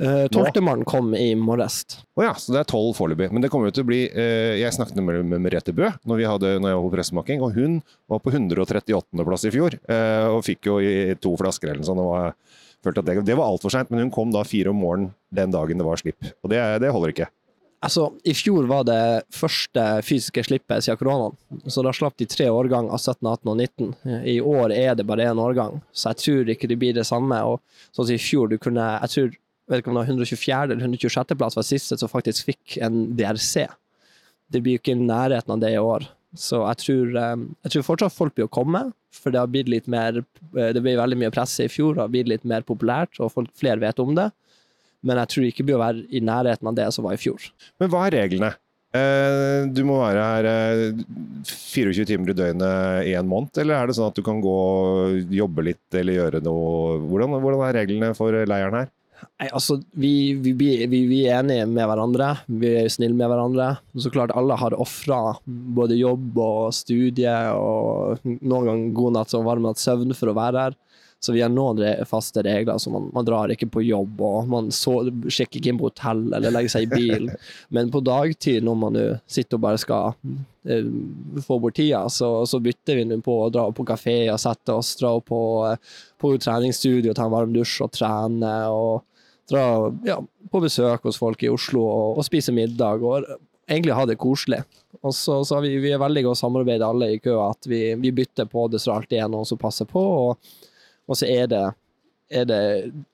Speaker 5: Uh, Tolvtemann kom i morges.
Speaker 3: Å ja, så det er tolv foreløpig. Men det kommer jo til å bli eh, Jeg snakket med, med Merete Bø når, vi hadde, når jeg var på pressemaking, og hun var på 138.-plass i fjor. Eh, og fikk jo i to flasker eller noe sånt. Og var, følte at det, det var altfor seint, men hun kom da fire om morgenen den dagen det var slipp. Og det, det holder ikke.
Speaker 5: Altså, I fjor var det første fysiske slippet siden koronaen, så da slapp de tre årganger, 17, 18 og 19. I år er det bare én årgang, så jeg tror ikke det blir det samme. og sånn som i fjor, du kunne, jeg tror vet ikke om det var 124. eller 126. plass var siste som faktisk fikk en DRC. Det blir jo ikke i nærheten av det i år. Så jeg tror, eh, jeg tror fortsatt folk blir å komme, for det har blitt litt mer eh, Det ble veldig mye presse i fjor, det har blitt litt mer populært, og folk, flere vet om det. Men jeg tror ikke blir å være i nærheten av det som var i fjor.
Speaker 3: Men hva er reglene? Eh, du må være her eh, 24 timer i døgnet i en måned, eller er det sånn at du kan gå og jobbe litt eller gjøre noe Hvordan, hvordan er reglene for leiren her?
Speaker 5: Nei, altså, vi, vi, vi, vi er enige med hverandre, vi er snille med hverandre. Så klart alle har ofra både jobb og studie og noen ganger god natt og varm natt søvn for å være her. Så vi har noen faste regler, så man, man drar ikke på jobb og man så, sjekker ikke inn på hotell eller legger seg i bil. Men på dagtid, når man sitter og bare skal eh, få bort tida, så, så bytter vi på å dra på kafé og sette oss, dra på, eh, på treningsstudio, ta en varm dusj og trene. og dra ja, på besøk hos folk i Oslo og, og spise middag og egentlig ha det koselig. Og så, så har vi, vi er veldig godt samarbeid alle i køa, at vi, vi bytter på det så alltid er noen som passer på. Og, og så er det, er det,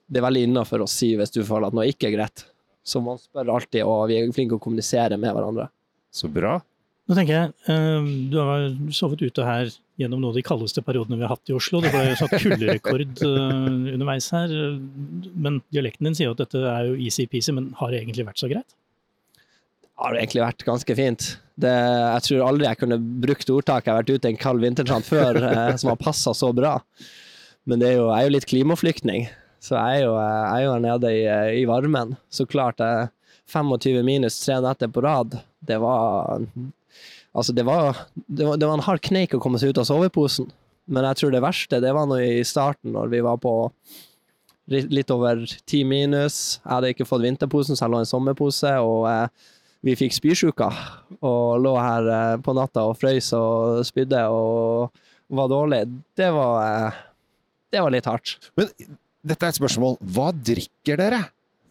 Speaker 5: det er veldig innafor å si hvis du føler at noe ikke er greit. Så man spør alltid, og vi er flinke til å kommunisere med hverandre.
Speaker 3: Så bra.
Speaker 1: Nå tenker jeg, eh, Du har sovet ute her gjennom noen av de kaldeste periodene vi har hatt i Oslo. Det ble satt kulderekord eh, underveis her. Men dialekten din sier jo at dette er jo easy-peasy, men har det egentlig vært så greit?
Speaker 5: Det har egentlig vært ganske fint. Det, jeg tror aldri jeg kunne brukt ordtaket 'jeg har vært ute en kald vintertrant før' eh, som har passa så bra. Men er jo, jeg er jo litt klimaflyktning, så jeg er jo, jeg er jo her nede i, i varmen. Så klart, eh, 25 minus tre netter på rad, det var Altså, det var, det var, det var en hard kneik å komme seg ut av soveposen. Men jeg tror det verste, det var nå i starten, når vi var på litt over ti minus. Jeg hadde ikke fått vinterposen, så jeg lå i en sommerpose, og eh, vi fikk spysjuka. Og lå her eh, på natta og frøys og spydde og var dårlig. Det var, eh, det var litt hardt.
Speaker 3: Men dette er et spørsmål. Hva drikker dere?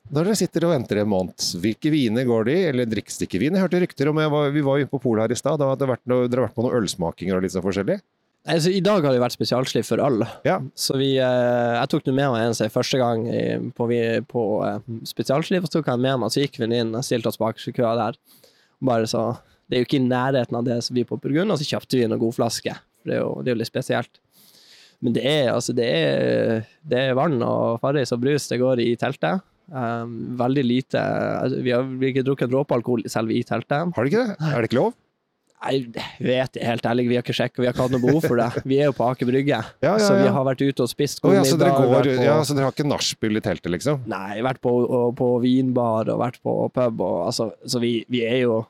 Speaker 3: Når dere sitter og venter en måned, hvilke viner går de i? Eller drikkes det ikke vin? Jeg hørte rykter om, var, Vi var jo på polet her i stad, da hadde det vært noe, dere har vært på noen ølsmakinger og litt sånn forskjellig?
Speaker 5: Altså, I dag har det vært spesialslipp for øl.
Speaker 3: Ja.
Speaker 5: Så vi, eh, jeg tok med meg en seg første gang på, på eh, spesialslipp, og så tok jeg med meg, så gikk vi inn og stilte oss bak køa der. Bare så, Det er jo ikke i nærheten av det som vi på Burgund, og så kjøpte vi noen god flaske. For det er jo, det er jo litt spesielt. Men det er, altså, det er, det er vann og Farris og brus det går i teltet. Um, veldig lite altså, Vi har ikke drukket dråpealkohol selv i teltet.
Speaker 3: Har du ikke det? Er det ikke lov?
Speaker 5: Jeg vet jeg helt ærlig, vi har ikke sjekka, vi har ikke hatt noe behov for det. Vi er jo på Aker Brygge,
Speaker 3: Ja, ja,
Speaker 5: så vi har vært ute og spist god oh,
Speaker 3: ja, så, dere går,
Speaker 5: på-
Speaker 3: ja, så dere har ikke nachspiel i teltet, liksom?
Speaker 5: Nei, vært på, og, på vinbar og vært på pub, og, altså, så vi, vi er jo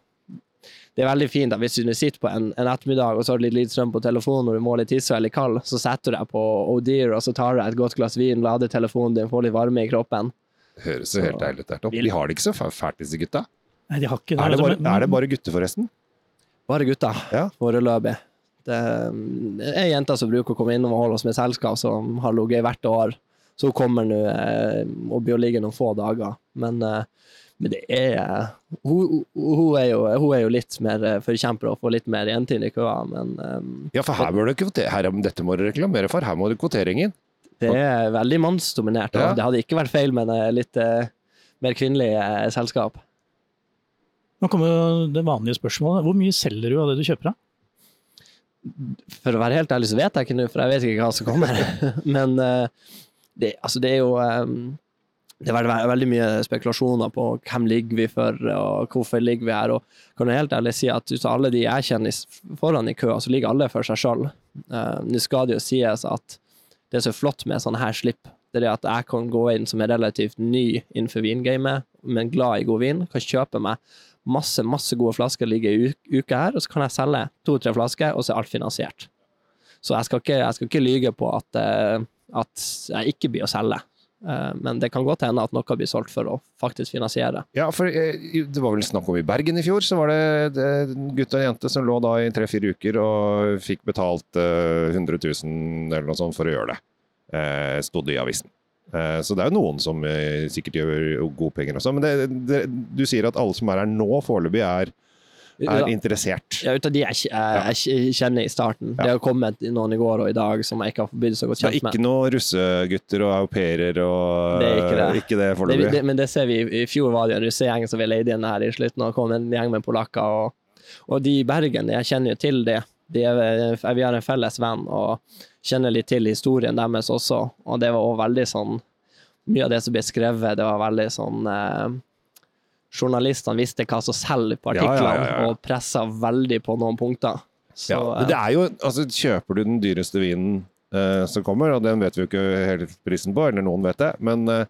Speaker 5: Det er veldig fint at hvis du sitter på en, en ettermiddag og så har du litt lite strøm på telefonen og du må litt tisse og er kald, så setter du deg på O'Dear og så tar du et godt glass vin, lader telefonen din, får litt varme i kroppen.
Speaker 3: Høres jo helt deilig ut. der, Tom. De har det ikke så fælt, disse gutta.
Speaker 1: Nei, de har ikke det.
Speaker 3: Er det bare, er det bare gutter, forresten?
Speaker 5: Bare gutta,
Speaker 3: Ja.
Speaker 5: foreløpig. Det, det er jenter som bruker å komme innom og holde oss med selskap, som har ligget hvert år. Så hun kommer nå eh, og blir å ligge noen få dager. Men, eh, men det er hun, hun, er jo, hun er jo litt mer eh, forkjemper og får litt mer jenter det i køa, men um,
Speaker 3: Ja, for her bør du kvotere. Her, dette må du reklamere for. Her må du kvotering inn.
Speaker 5: det er veldig mannsdominert.
Speaker 3: Ja.
Speaker 5: Det hadde ikke vært feil med en litt uh, mer kvinnelig uh, selskap.
Speaker 1: Nå kommer det vanlige spørsmålet. Hvor mye selger du av det du kjøper av?
Speaker 5: For å være helt ærlig så vet jeg ikke nå, for jeg vet ikke hva som kommer. Men uh, det, altså det er jo eh, Det er veldig, veldig mye spekulasjoner på hvem ligger vi for, og hvorfor ligger vi her. Og kan jeg helt ærlig si at ut av alle de jeg kjenner foran i køa, så ligger alle for seg sjøl. Nå skal det jo sies at det er flott med sånne her slipp, det er det at jeg kan gå inn som er relativt ny innenfor vingamet, men glad i god vin, kan kjøpe meg masse, masse gode flasker ligger i uka her, og så kan jeg selge to-tre flasker, og så er alt finansiert. Så jeg skal ikke, jeg skal ikke lyge på at, eh, at jeg ikke blir å selge. Eh, Men det kan godt hende at noe blir solgt for å faktisk finansiere.
Speaker 3: Ja, for eh, det var vel snakk om i Bergen i fjor, så var det en gutt og en jente som lå da i tre-fire uker og fikk betalt eh, 100 000 eller noe sånt for å gjøre det. Eh, Stod det i avisen. Eh, så det er jo noen som eh, sikkert gjør gode penger også. Men det, det, du sier at alle som er her nå foreløpig er, er interessert.
Speaker 5: Ja, ut av de jeg, jeg, kjenner i starten. Det har kommet noen i går og i dag som jeg ikke har blitt så godt
Speaker 3: Så det er
Speaker 5: kjent med.
Speaker 3: ikke noen russegutter og au pairer og
Speaker 5: Det er ikke det.
Speaker 3: Ikke det foreløpig.
Speaker 5: men det ser vi. I fjor var det en russegjeng som vi leide inn her i slutten, og kom en gjeng med polakker. Og, og de i Bergen, jeg kjenner jo til det. De er, vi har en felles venn og kjenner litt til historien deres også. Og det var også veldig sånn Mye av det som ble skrevet, det var veldig sånn eh, Journalistene visste hva som selger på artiklene,
Speaker 3: ja, ja.
Speaker 5: og pressa veldig på noen punkter. Så,
Speaker 3: ja, det er jo, altså Kjøper du den dyreste vinen eh, som kommer, og den vet vi jo ikke helt prisen på, eller noen vet det, men eh,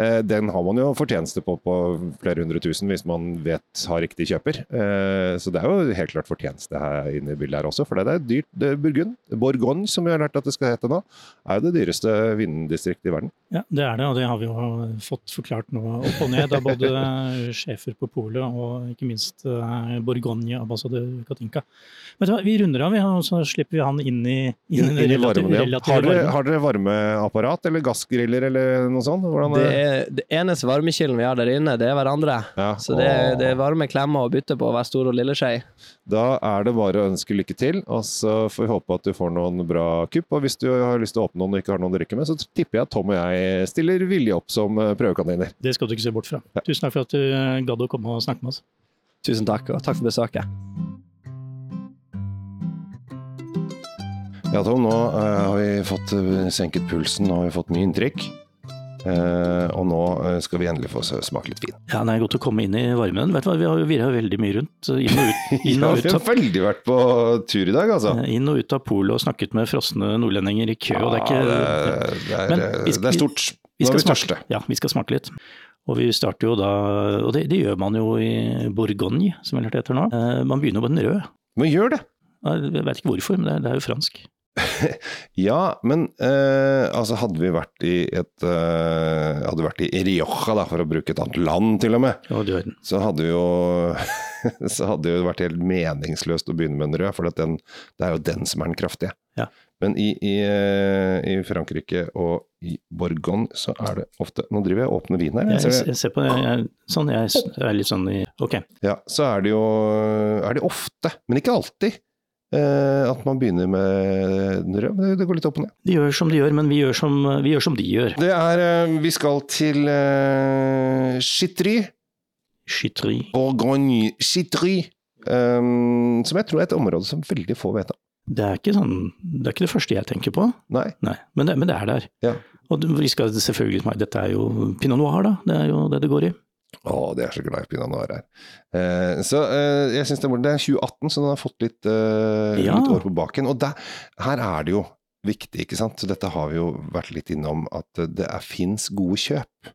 Speaker 3: eh, den har man jo fortjeneste på på flere hundre tusen hvis man vet har riktig kjøper. Eh, så det er jo helt klart fortjeneste her inne i bildet her også, for det er dyrt. Det er Burgund, Bourgogne som vi har lært at det skal hete nå, er jo det dyreste vindistriktet i verden.
Speaker 1: Ja, det er det, og det har vi jo fått forklart nå opp og ned av både sjefer på polet og ikke minst eh, Bourgogne-ambassadør Katinka. Men vi runder av, og så slipper vi han inn i, inn i
Speaker 3: Inn i
Speaker 1: relative,
Speaker 3: varmen
Speaker 1: Ja.
Speaker 3: Har dere, har dere varmeapparat eller gassgriller eller noe sånt?
Speaker 5: Det, er, det eneste varmekilden vi har der inne, det er hverandre.
Speaker 3: Ja.
Speaker 5: Så det, det er varme klemmer å bytte på hver stor og lille skje.
Speaker 3: Da er det bare å ønske lykke til, og så får vi håpe at du får noen bra kupp. Og hvis du har lyst til å åpne noen og ikke har noen å drikke med, så tipper jeg at Tom og jeg stiller villig opp som eh, prøvekaniner.
Speaker 1: Det skal du ikke se bort fra. Tusen takk for at du eh, gadd å komme og snakke med oss.
Speaker 5: Tusen takk, og takk for besøket.
Speaker 3: Ja, Tom, nå eh, har vi fått senket pulsen, og vi har fått mye inntrykk. Eh, og nå eh, skal vi endelig få smake litt vin.
Speaker 1: Ja, det er godt å komme inn i varmen. Vet du hva, Vi har jo virra veldig mye rundt. Inn og ut, inn
Speaker 3: Ja, vi har veldig vært på tur i dag, altså.
Speaker 1: inn og ut av polet og snakket med frosne nordlendinger i kø. og det er ikke...
Speaker 3: Ja, det, er-
Speaker 1: vi
Speaker 3: det er stort. Nå er vi tørste.
Speaker 1: ja, vi skal smake litt. Og vi starter jo da, og det, det gjør man jo i Bourgogne, som vel det heter nå. Eh, Man begynner jo på den røde.
Speaker 3: Men gjør det!
Speaker 1: Jeg vet ikke hvorfor, men det er, det er jo fransk.
Speaker 3: Ja, men eh, altså hadde vi vært i et eh, Hadde vært i Rioja, da, for å bruke et annet land til og med,
Speaker 1: Ja, du
Speaker 3: så hadde jo så hadde det vært helt meningsløst å begynne med en rød, for at den, det er jo den som er den kraftige.
Speaker 1: Ja.
Speaker 3: Men i, i, eh, i Frankrike og i Borgon så er det ofte Nå driver jeg og åpner vin her.
Speaker 1: Jeg,
Speaker 3: Jeg ser
Speaker 1: på det, jeg, sånn, jeg er litt sånn i Ok.
Speaker 3: Ja, så er det jo er det ofte, men ikke alltid, at man begynner med den røde. Det, går litt opp og ned.
Speaker 1: De gjør som de gjør, men vi gjør som, vi gjør som de gjør.
Speaker 3: Det er eh, Vi skal til uh, Chitry.
Speaker 1: Skytteri.
Speaker 3: Bourgogne Chitry. Um, som jeg tror er et område som veldig få vet om.
Speaker 1: Det er ikke sånn, det er ikke det første jeg tenker på.
Speaker 3: Nei.
Speaker 1: Nei, men det, men det er der.
Speaker 3: Ja.
Speaker 1: Og vi skal selvfølgelig Dette er jo pinot noir, da. Det er jo det det går i.
Speaker 3: Å, det er så glad i pinot noir her. Eh, så eh, jeg synes det, det er 2018, så den har fått litt, eh,
Speaker 1: Ja.
Speaker 3: litt år på baken. Og der, her er det jo viktig, ikke sant. Så dette har vi jo vært litt innom, at det fins gode kjøp.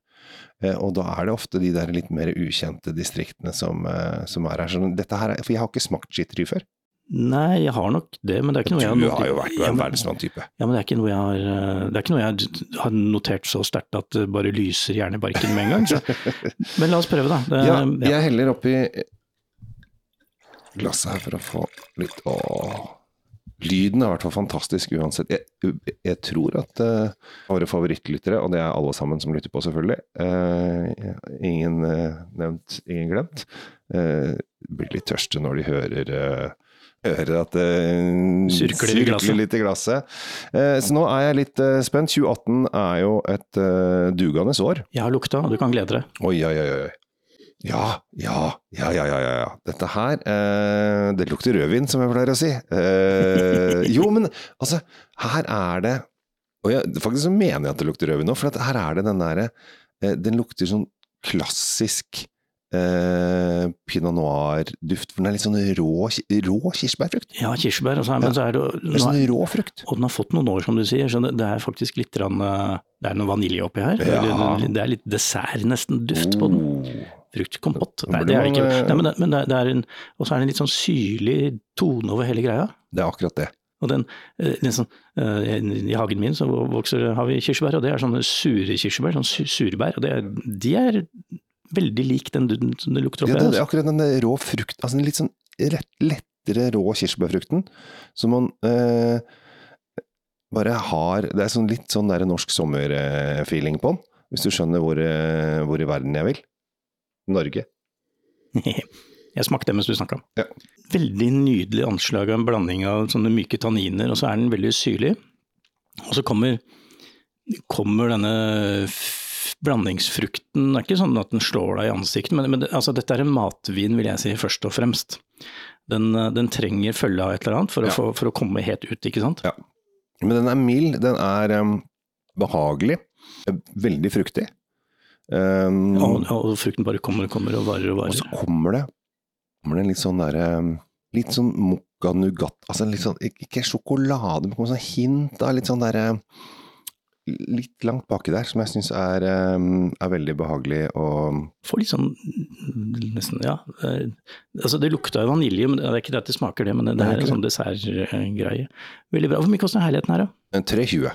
Speaker 3: Eh, og da er det ofte de der litt mer ukjente distriktene som, eh, som er her. Så dette her er, for jeg har ikke smakt skitteri før.
Speaker 1: Nei, jeg har nok det, men det er ikke noe jeg
Speaker 3: har jo vært en verdensmann-type.
Speaker 1: ja, men det er ikke noe jeg har eh, Det er ikke noe jeg har notert så sterkt at det bare lyser hjernebarken med en gang. Så. Men la oss prøve, da. Det,
Speaker 3: Ja,
Speaker 1: ja.
Speaker 3: jeg heller oppi glasset her for å få litt Å. Lyden er i hvert fall fantastisk uansett. Jeg, jeg tror at uh, våre favorittlyttere, og det er alle sammen som lytter på selvfølgelig, uh, ingen uh, nevnt, ingen glemt, blir litt tørste når de hører Hører at det
Speaker 1: Surkler i glasset.
Speaker 3: litt i glasset. Eh, så nå er jeg litt eh, spent. 2018 er jo et dugende år.
Speaker 1: Jeg har lukta, og du kan glede deg.
Speaker 3: Oi, oi, oi. oi. Ja, ja, ja, ja, ja, ja. Dette her eh, Det lukter rødvin, som jeg pleier å si. Eh, jo, men altså, her er det Og jeg, faktisk så mener jeg at det lukter rødvin nå, for at her er det den derre eh, Den lukter sånn klassisk eh, pinot noir-duft. For den er litt sånn rå, rå kirsebærfrukt.
Speaker 1: Ja, kirsebær, og så,
Speaker 3: Ja.
Speaker 1: men så er det,
Speaker 3: Det er sånn rå frukt.
Speaker 1: og den har fått noen år, som du sier, så det, det er faktisk litt grann, eh, Det er noe vanilje oppi her.
Speaker 3: Ja.
Speaker 1: Det, er litt dessert, nesten, duft på den.
Speaker 3: Oh.
Speaker 1: Fruktkompott. Nei, det er ikke.
Speaker 3: eh,
Speaker 1: Nei, men det, men det, er en, og så er det en litt sånn syrlig tone over hele greia.
Speaker 3: Det er akkurat det.
Speaker 1: Og den, eh, den sånn, I hagen min så vokser, har vi kirsebær, og det er sånne sure kirsebær, sånn su- surbær. og det De er veldig lik den du- som det lukter
Speaker 3: Ja, det,
Speaker 1: det,
Speaker 3: er
Speaker 1: altså.
Speaker 3: akkurat den rå frukt, altså den litt sånn rett, lettere rå kirsebærfrukten, som man eh, bare har Det er sånn litt sånn der norsk sommerfeeling på den, hvis du skjønner hvor, eh, hvor i verden jeg vil. Norge.
Speaker 1: Jeg smakte det mens du snakka.
Speaker 3: Ja.
Speaker 1: Veldig nydelig anslag av en blanding av sånne myke tanniner, og så er den veldig syrlig. Og så kommer, kommer denne blandingsfrukten er ikke sånn at den slår deg i ansiktet, men, men altså, dette er en matvin, vil jeg si, først og fremst. Den, den trenger følge av et eller annet for,
Speaker 3: Ja.
Speaker 1: å, for å komme helt ut, ikke sant?
Speaker 3: Ja. Men den er mild, den er um, behagelig, eh, veldig fruktig. Um,
Speaker 1: Og, og frukten bare kommer og kommer og varer og varer.
Speaker 3: Og så kommer det, kommer det en litt sånn derre Litt sånn mokka nougat Altså litt sånn, ikke sjokolade, men kommer sånn hint av litt sånn derre Litt langt baki der, som jeg syns er, eh, er veldig behagelig og
Speaker 1: Får litt sånn nesten, ja. Altså det lukta jo vanilje, men det er ikke det at det smaker det, men det, det er en sånn dessertgreie. Veldig bra. Hvor mye koster herligheten her, da?
Speaker 3: 320.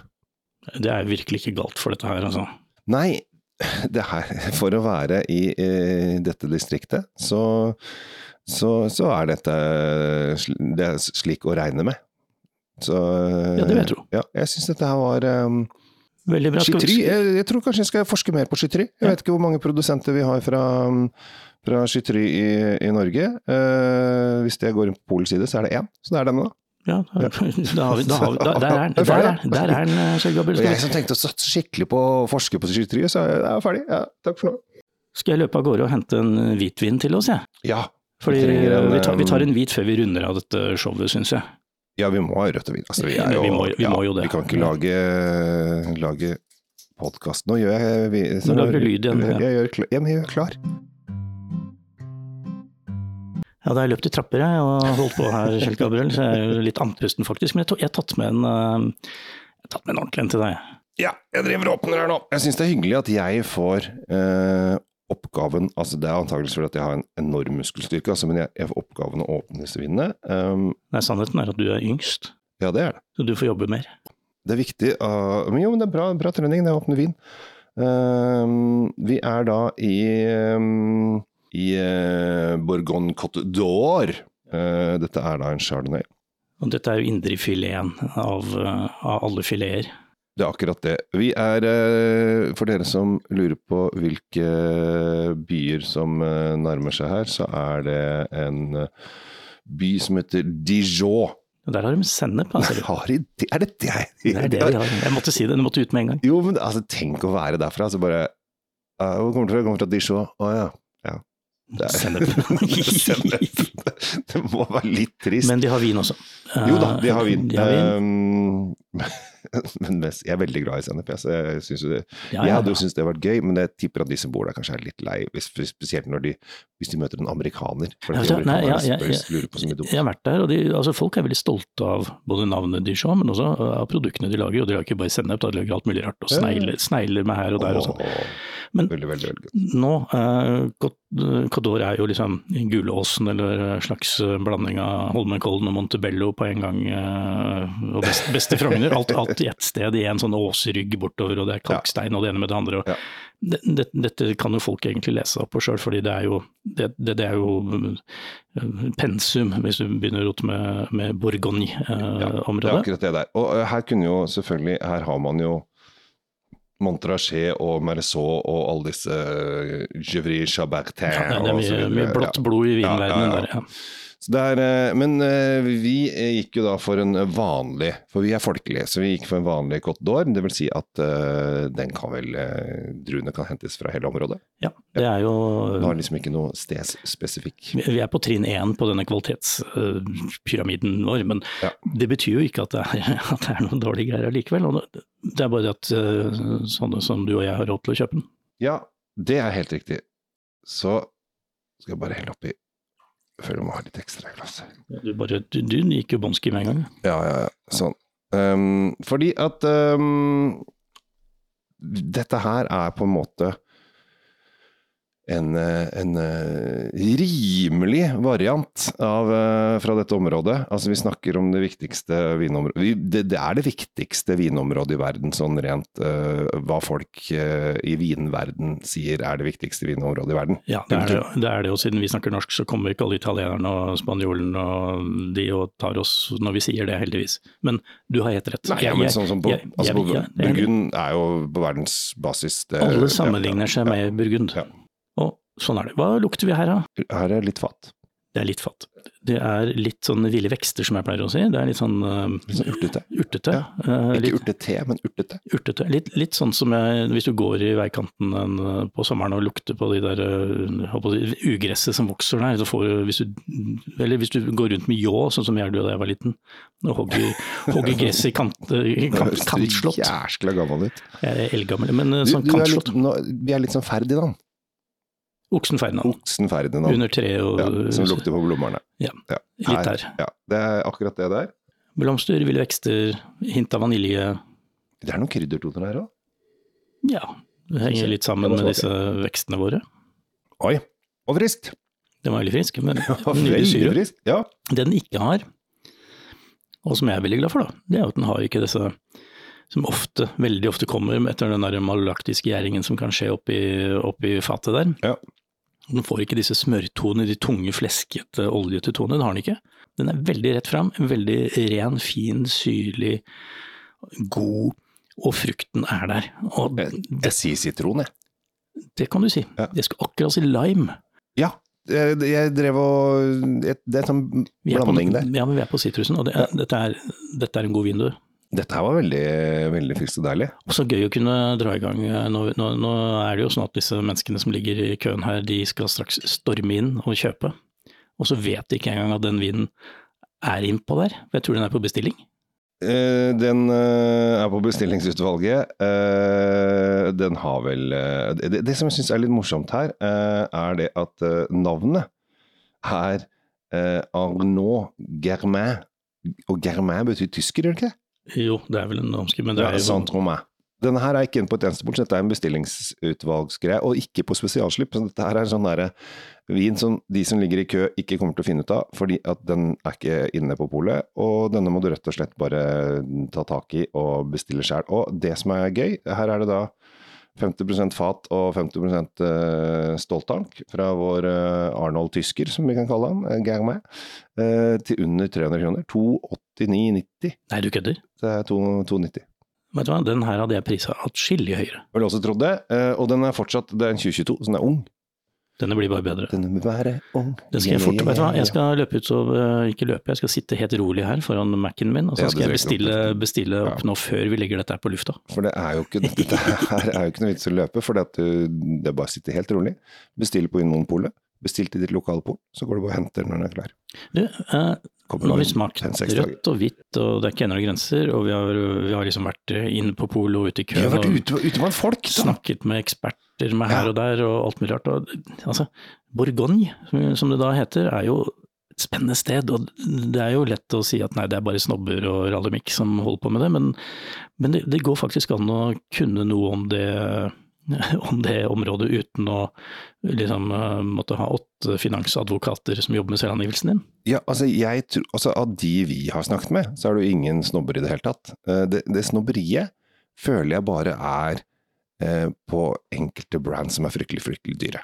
Speaker 1: Det er virkelig ikke galt for dette her, altså.
Speaker 3: Nei, det her For å være i i dette distriktet, så, så, så er dette det er slik å regne med. Så
Speaker 1: Ja, det vil jeg tro.
Speaker 3: Ja, jeg syns dette her var um,
Speaker 1: Veldig bra. Skal
Speaker 3: jeg, jeg tror kanskje jeg skal forske mer på skytteri. Jeg vet ikke hvor mange produsenter vi har fra, fra skytteri i, i Norge. Eh, hvis jeg går inn på Polens side, så er det én. Så det er denne, da.
Speaker 1: Ja, da da da, der er den, der er, den, eh, Kjell Gabriel.
Speaker 3: Jeg som tenkte å satse skikkelig på å forske på skytteriet, så er jeg ferdig. Ja, takk for nå.
Speaker 1: skal jeg løpe av gårde og hente en hvitvin til oss, jeg?
Speaker 3: Ja.
Speaker 1: Fordi
Speaker 3: Vi en,
Speaker 1: vi, tar, vi tar
Speaker 3: um,
Speaker 1: en hvit før vi runder av dette showet, syns jeg.
Speaker 3: Ja, vi må ha rødt og hvitt. Altså, vi, jo,
Speaker 1: vi må- vi
Speaker 3: ja,
Speaker 1: må jo det.
Speaker 3: Vi kan ikke lage, lage podkast. Nå gjør jeg vi,
Speaker 1: Nå lager du lyd igjen, ja.
Speaker 3: Jeg gjør, jeg, jeg gjør klar.
Speaker 1: Ja, da jeg løpt i trapper jeg, og holdt på her, Kjell Gabriel, så jeg er jo litt andpusten faktisk. Men jeg, jeg har tatt med en, eh, jeg har tatt med en ordentlig en til deg.
Speaker 3: Ja, jeg driver og åpner her nå. Jeg syns det er hyggelig at jeg får eh, oppgaven Altså, det er antakeligvis fordi at jeg har en enorm muskelstyrke, altså, men jeg, jeg får oppgaven å åpne disse vinene. Um,
Speaker 1: Nei, sannheten er at du er yngst,
Speaker 3: ja, det er det.
Speaker 1: så du får jobbe mer.
Speaker 3: Det er viktig. uh, men jo, men det er bra, bra trening, det å åpne vin. Um, vi er da i, um, i uh, Bourgogne Cote d'Or. Uh, dette er da en chardonnay.
Speaker 1: Og dette er jo indrefileten av, eh, av alle fileter.
Speaker 3: Det er akkurat det. Vi er, uh, for dere som lurer på hvilke byer som uh, nærmer seg her, så er det en by som heter Dijon.
Speaker 1: Og der har de sennep, altså.
Speaker 3: Har de det? Er det det?
Speaker 1: Det er det vi har. Jeg måtte si det, det måtte ut med en gang.
Speaker 3: Jo, men altså, tenk å være derfra, så bare uh, Hvor kommer du fra? Jeg kommer fra Dijon. Å ja. ja.
Speaker 1: Sennep.
Speaker 3: Det må være litt trist.
Speaker 1: Men de har vin også.
Speaker 3: jo da, de har vin.
Speaker 1: De har vin.
Speaker 3: Um, men mest, jeg er veldig glad i sennep. Jeg, jeg, synes det,
Speaker 1: Ja,
Speaker 3: jeg
Speaker 1: ja,
Speaker 3: hadde jo syntes det hadde vært gøy, men jeg tipper at de som bor der kanskje er litt lei. Hvis, spesielt de, hvis de møter en amerikaner. For
Speaker 1: jeg, nei,
Speaker 3: mye dumt.
Speaker 1: Jeg har vært der, og de, altså folk er veldig stolte av både navnet de ser, men også av produktene de lager. Og de lager ikke bare sennep, de lager alt mulig rart. Og snegler, snegler med her og der og sånn. Men-
Speaker 3: veldig, veldig, veldig.
Speaker 1: Nå, eh, Côte er jo liksom Gulåsen, eller en slags eh, blanding av Holmenkollen og Montebello på en gang. eh, og best, beste Frogner. Alt, alt i ett sted, i en sånn åsrygg bortover, og det er kalkstein og det ene med det andre. Og
Speaker 3: Ja.
Speaker 1: det, det, dette kan jo folk egentlig lese opp på sjøl, fordi det er jo, det, det, det er jo eh, pensum, hvis du begynner å rote med, med
Speaker 3: Ja, det er akkurat det der. Og eh, her kunne jo selvfølgelig, her har man jo Montrachet og Merceau og alle disse uh, Gevry Chabertin
Speaker 1: Ja, det er mye, mye blått blod i
Speaker 3: Ja, ja,
Speaker 1: vinverdenen
Speaker 3: ja.
Speaker 1: der. Ja.
Speaker 3: Er, eh, men eh, vi eh, gikk jo da for en vanlig, for vi er folkelige, så vi gikk for en vanlig Côte d'Or. Det vil si at den kan vel, druene kan hentes fra hele området.
Speaker 1: ja, det er jo
Speaker 3: Det har liksom ikke noe stedsspesifikk.
Speaker 1: Vi er på trinn én på denne kvalitetspyramiden vår, men
Speaker 3: Ja.
Speaker 1: det betyr jo ikke at det er, at det er noen dårlige greier allikevel. det- er bare at sånne som du og jeg har råd til å kjøpe den.
Speaker 3: Ja, det er helt riktig. Så skal jeg bare helle oppi Føler jeg må ha litt ekstra glass.
Speaker 1: Du, bare, du, du gikk jo bånski med en gang.
Speaker 3: Ja, ja, ja. Sånn. Um, fordi at um, dette her er på en måte en, eh, en eh, rimelig variant av, eh, fra dette området. Altså Vi snakker om det viktigste vinområdet vi- det, det er det viktigste vinområdet i verden, sånn rent uh, hva folk uh, i vinverden sier er det viktigste vinområdet i verden.
Speaker 1: Ja, det er det, det er det jo. Siden vi snakker norsk, så kommer ikke alle italienerne og spanjolene og de og tar oss når vi sier det, heldigvis. Men du har helt rett.
Speaker 3: Nei,
Speaker 1: ja,
Speaker 3: men sånn som på, altså. Burgund er jo på verdensbasis det-
Speaker 1: Alle sammenligner seg med Burgund.
Speaker 3: Ja.
Speaker 1: Sånn er det. Hva lukter vi her, da?
Speaker 3: Her er litt fatt.
Speaker 1: Det er litt fatt. Det er litt sånn ville vekster, som jeg pleier å si. Det er litt sånn uh,
Speaker 3: Litt sånn urtete.
Speaker 1: urtete.
Speaker 3: Ja.
Speaker 1: Eh,
Speaker 3: Ikke
Speaker 1: litt,
Speaker 3: urtete, men urtete.
Speaker 1: urtete. Litt, litt sånn som jeg, hvis du går i veikanten en, eh, på sommeren og lukter på de der eh, på ugresset som vokser der. Så får du, hvis du, eller hvis du går rundt med ljå, sånn som jeg gjorde da jeg var liten, og hogger, hogger gress i kant, kant,
Speaker 3: kantslott. du
Speaker 1: høres
Speaker 3: jæskla gammel ut.
Speaker 1: Jeg er eldgammel, men sånn
Speaker 3: Du, du er litt,
Speaker 1: kantslott.
Speaker 3: nå, vi er litt sånn ferdig, Ferdinand.
Speaker 1: Oksen Ferdinand.
Speaker 3: Oksen Ferdinand.
Speaker 1: Under treet og
Speaker 3: Ja, som lukter på blommerne.
Speaker 1: Ja,
Speaker 3: Ja,
Speaker 1: litt der.
Speaker 3: Ja, det er akkurat det der.
Speaker 1: Blomster, ville vekster, hint av vanilje.
Speaker 3: Det er noen kryddertoner her òg.
Speaker 1: Ja, det henger litt sammen med disse vekstene våre.
Speaker 3: Oi, og friskt!
Speaker 1: Den var veldig frisk, men nydelig syre.
Speaker 3: Ja.
Speaker 1: Det den ikke har, og som jeg er veldig glad for, da, det er at den har ikke disse som ofte, veldig ofte kommer etter den der malolaktiske gjæringen som kan skje oppi, oppi fatet der.
Speaker 3: Ja.
Speaker 1: Den får ikke disse smørtonene, de tunge, fleskete, oljete tonene. Den har den ikke. Den er veldig rett fram, veldig ren, fin, syrlig, god, og frukten er der. Og
Speaker 3: Jeg,
Speaker 1: det,
Speaker 3: jeg sier sitron, jeg.
Speaker 1: det kan du si.
Speaker 3: Ja.
Speaker 1: Jeg skal akkurat si lime.
Speaker 3: Ja, jeg, jeg drev og Det er sånn blanding der.
Speaker 1: ja, men vi er på sitrusen, og det, ja. dette, er, dette er en god vin, du.
Speaker 3: Dette her var veldig, veldig friskt og deilig.
Speaker 1: Og så gøy å kunne dra i gang. eh, Nå, nå, nå er det jo sånn at disse menneskene som ligger i køen her, de skal straks storme inn og kjøpe. Og så vet de ikke engang at den vinen er innpå der. Jeg tror den er på bestilling.
Speaker 3: Eh, den eh, er på bestillingsutvalget. Eh, den har vel eh, det, det som jeg syns er litt morsomt her, eh, er det at navnet er Arnaud Germain. Og Germain betyr tysker, gjør det ikke?
Speaker 1: Jo, det er vel en omskrift, men det
Speaker 3: Ja,
Speaker 1: er jo
Speaker 3: Saint-Romain. Denne her er ikke inne på et eneste bord, dette er en bestillingsutvalgsgreie, og ikke på spesialslipp. Så dette her er sånn derre vin som de som ligger i kø ikke kommer til å finne ut av, fordi at den er ikke inne på polet, og denne må du rett og slett bare ta tak i og bestille sjøl. Og det som er gøy, her er det da 50% fat og 50 eh, ståltank fra vår eh, Arnold Tysker, som vi kan kalle han, gang med, eh, til under 300 kroner. 289,90.
Speaker 1: Nei, du kødder.
Speaker 3: Det er 2 290.
Speaker 1: Vet du hva, den her hadde jeg prisa atskillig høyere.
Speaker 3: Vel også trodd det, og den er fortsatt Det er en 2022, så den er ung.
Speaker 1: Denne blir bare bedre.
Speaker 3: Denne må være ung.
Speaker 1: Den skal jeg fort, vet du hva, jeg skal løpe ut og øh, ikke løpe, jeg skal sitte helt rolig her foran Mac-en min, og så skal jeg bestille, bestille opp nå før vi legger dette her på lufta.
Speaker 3: For det er jo ikke, dette her er jo ikke noe vits å løpe, for det, du, det er bare å sitte helt rolig. Bestille på Vinmonopolet. Bestill til ditt lokale pol, så går du bare og henter når den er klar.
Speaker 1: Du, øh,
Speaker 3: Kommer
Speaker 1: nå har vi smakt rødt og hvitt, og det er ikke ennå grenser, og vi har, vi har liksom vært øh, inne på polet og ute i
Speaker 3: Vi har vært ute, ute blant folk! da.
Speaker 1: Snakket med eksperter med her
Speaker 3: Ja.
Speaker 1: og der og alt mulig rart. Og, altså, Bourgogne, som det da heter, er jo et spennende sted. Og det er jo lett å si at nei, det er bare snobber og rallymikk som holder på med det, men, men det, det går faktisk an å kunne noe om det, om det området uten å liksom eh, måtte ha åtte finansadvokater som jobber med selvangivelsen din.
Speaker 3: Ja, altså, jeg, tror- altså Av de vi har snakket med, så er det jo ingen snobber i det hele tatt. Eh, Det, det snobberiet føler jeg bare er eh, på enkelte brands som er fryktelig, fryktelig dyre.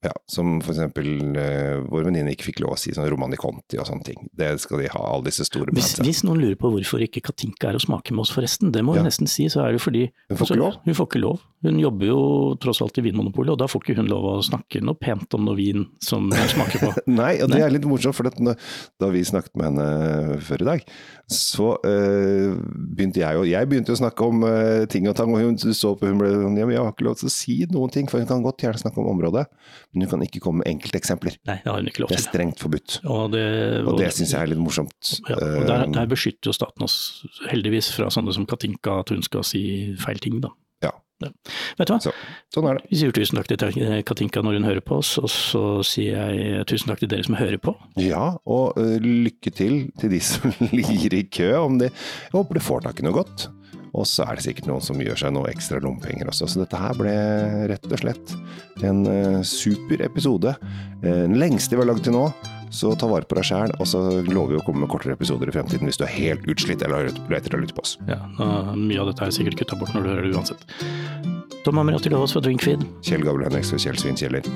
Speaker 3: Ja, Som for eksempel uh, vår venninne ikke fikk lov å si sånn Romani Conti og sånne ting. Det skal de ha, alle disse store
Speaker 1: Hvis, hvis noen lurer på hvorfor ikke Katinka er å smake med oss forresten, det må
Speaker 3: Ja.
Speaker 1: nesten si, så er det fordi
Speaker 3: Hun får ikke
Speaker 1: altså,
Speaker 3: lov?
Speaker 1: Hun får ikke lov. Hun jobber jo tross alt i Vinmonopolet, og da får ikke hun lov å snakke noe pent om noe vin som hun smaker på.
Speaker 3: Nei, og det er litt morsomt, for da vi snakket med henne før i dag, så uh, begynte jeg jo Jeg begynte å snakke om uh, ting og tang, og hun så på hun ble sånn Ja, men jeg har ikke lov til å si noen ting, for hun kan godt gjerne snakke om området, men du kan ikke komme med enkelteksempler.
Speaker 1: Nei, det har hun ikke lov
Speaker 3: Det er strengt forbudt.
Speaker 1: Og det,
Speaker 3: Og det syns jeg er litt morsomt.
Speaker 1: ja, og der,
Speaker 3: Eh,
Speaker 1: der beskytter jo staten oss heldigvis fra sånne som Katinka, at hun skal si feil ting, da.
Speaker 3: Ja.
Speaker 1: Vet du hva?
Speaker 3: Så, sånn er det.
Speaker 1: Vi sier tusen takk til Katinka når hun hører på oss, og så sier jeg tusen takk til dere som hører på.
Speaker 3: Ja, og uh, lykke til til de som ligger i kø. Om de, jeg håper de får tak i noe godt. Og så er det sikkert noen som gjør seg noe ekstra lommepenger også. Så dette her ble rett og slett en eh, super episode. Eh, Den lengste vi har lagd til nå. Så ta vare på deg sjæl, og så lover vi å komme med kortere episoder i fremtiden hvis du er helt utslitt eller leter å lytte på oss.
Speaker 1: Ja, Mye av dette er sikkert kutta bort når du hører det uansett. Tom Amir oss fra Drinkfeed.
Speaker 3: Kjell Gabel Henriks og Kjell Svin Kjeller.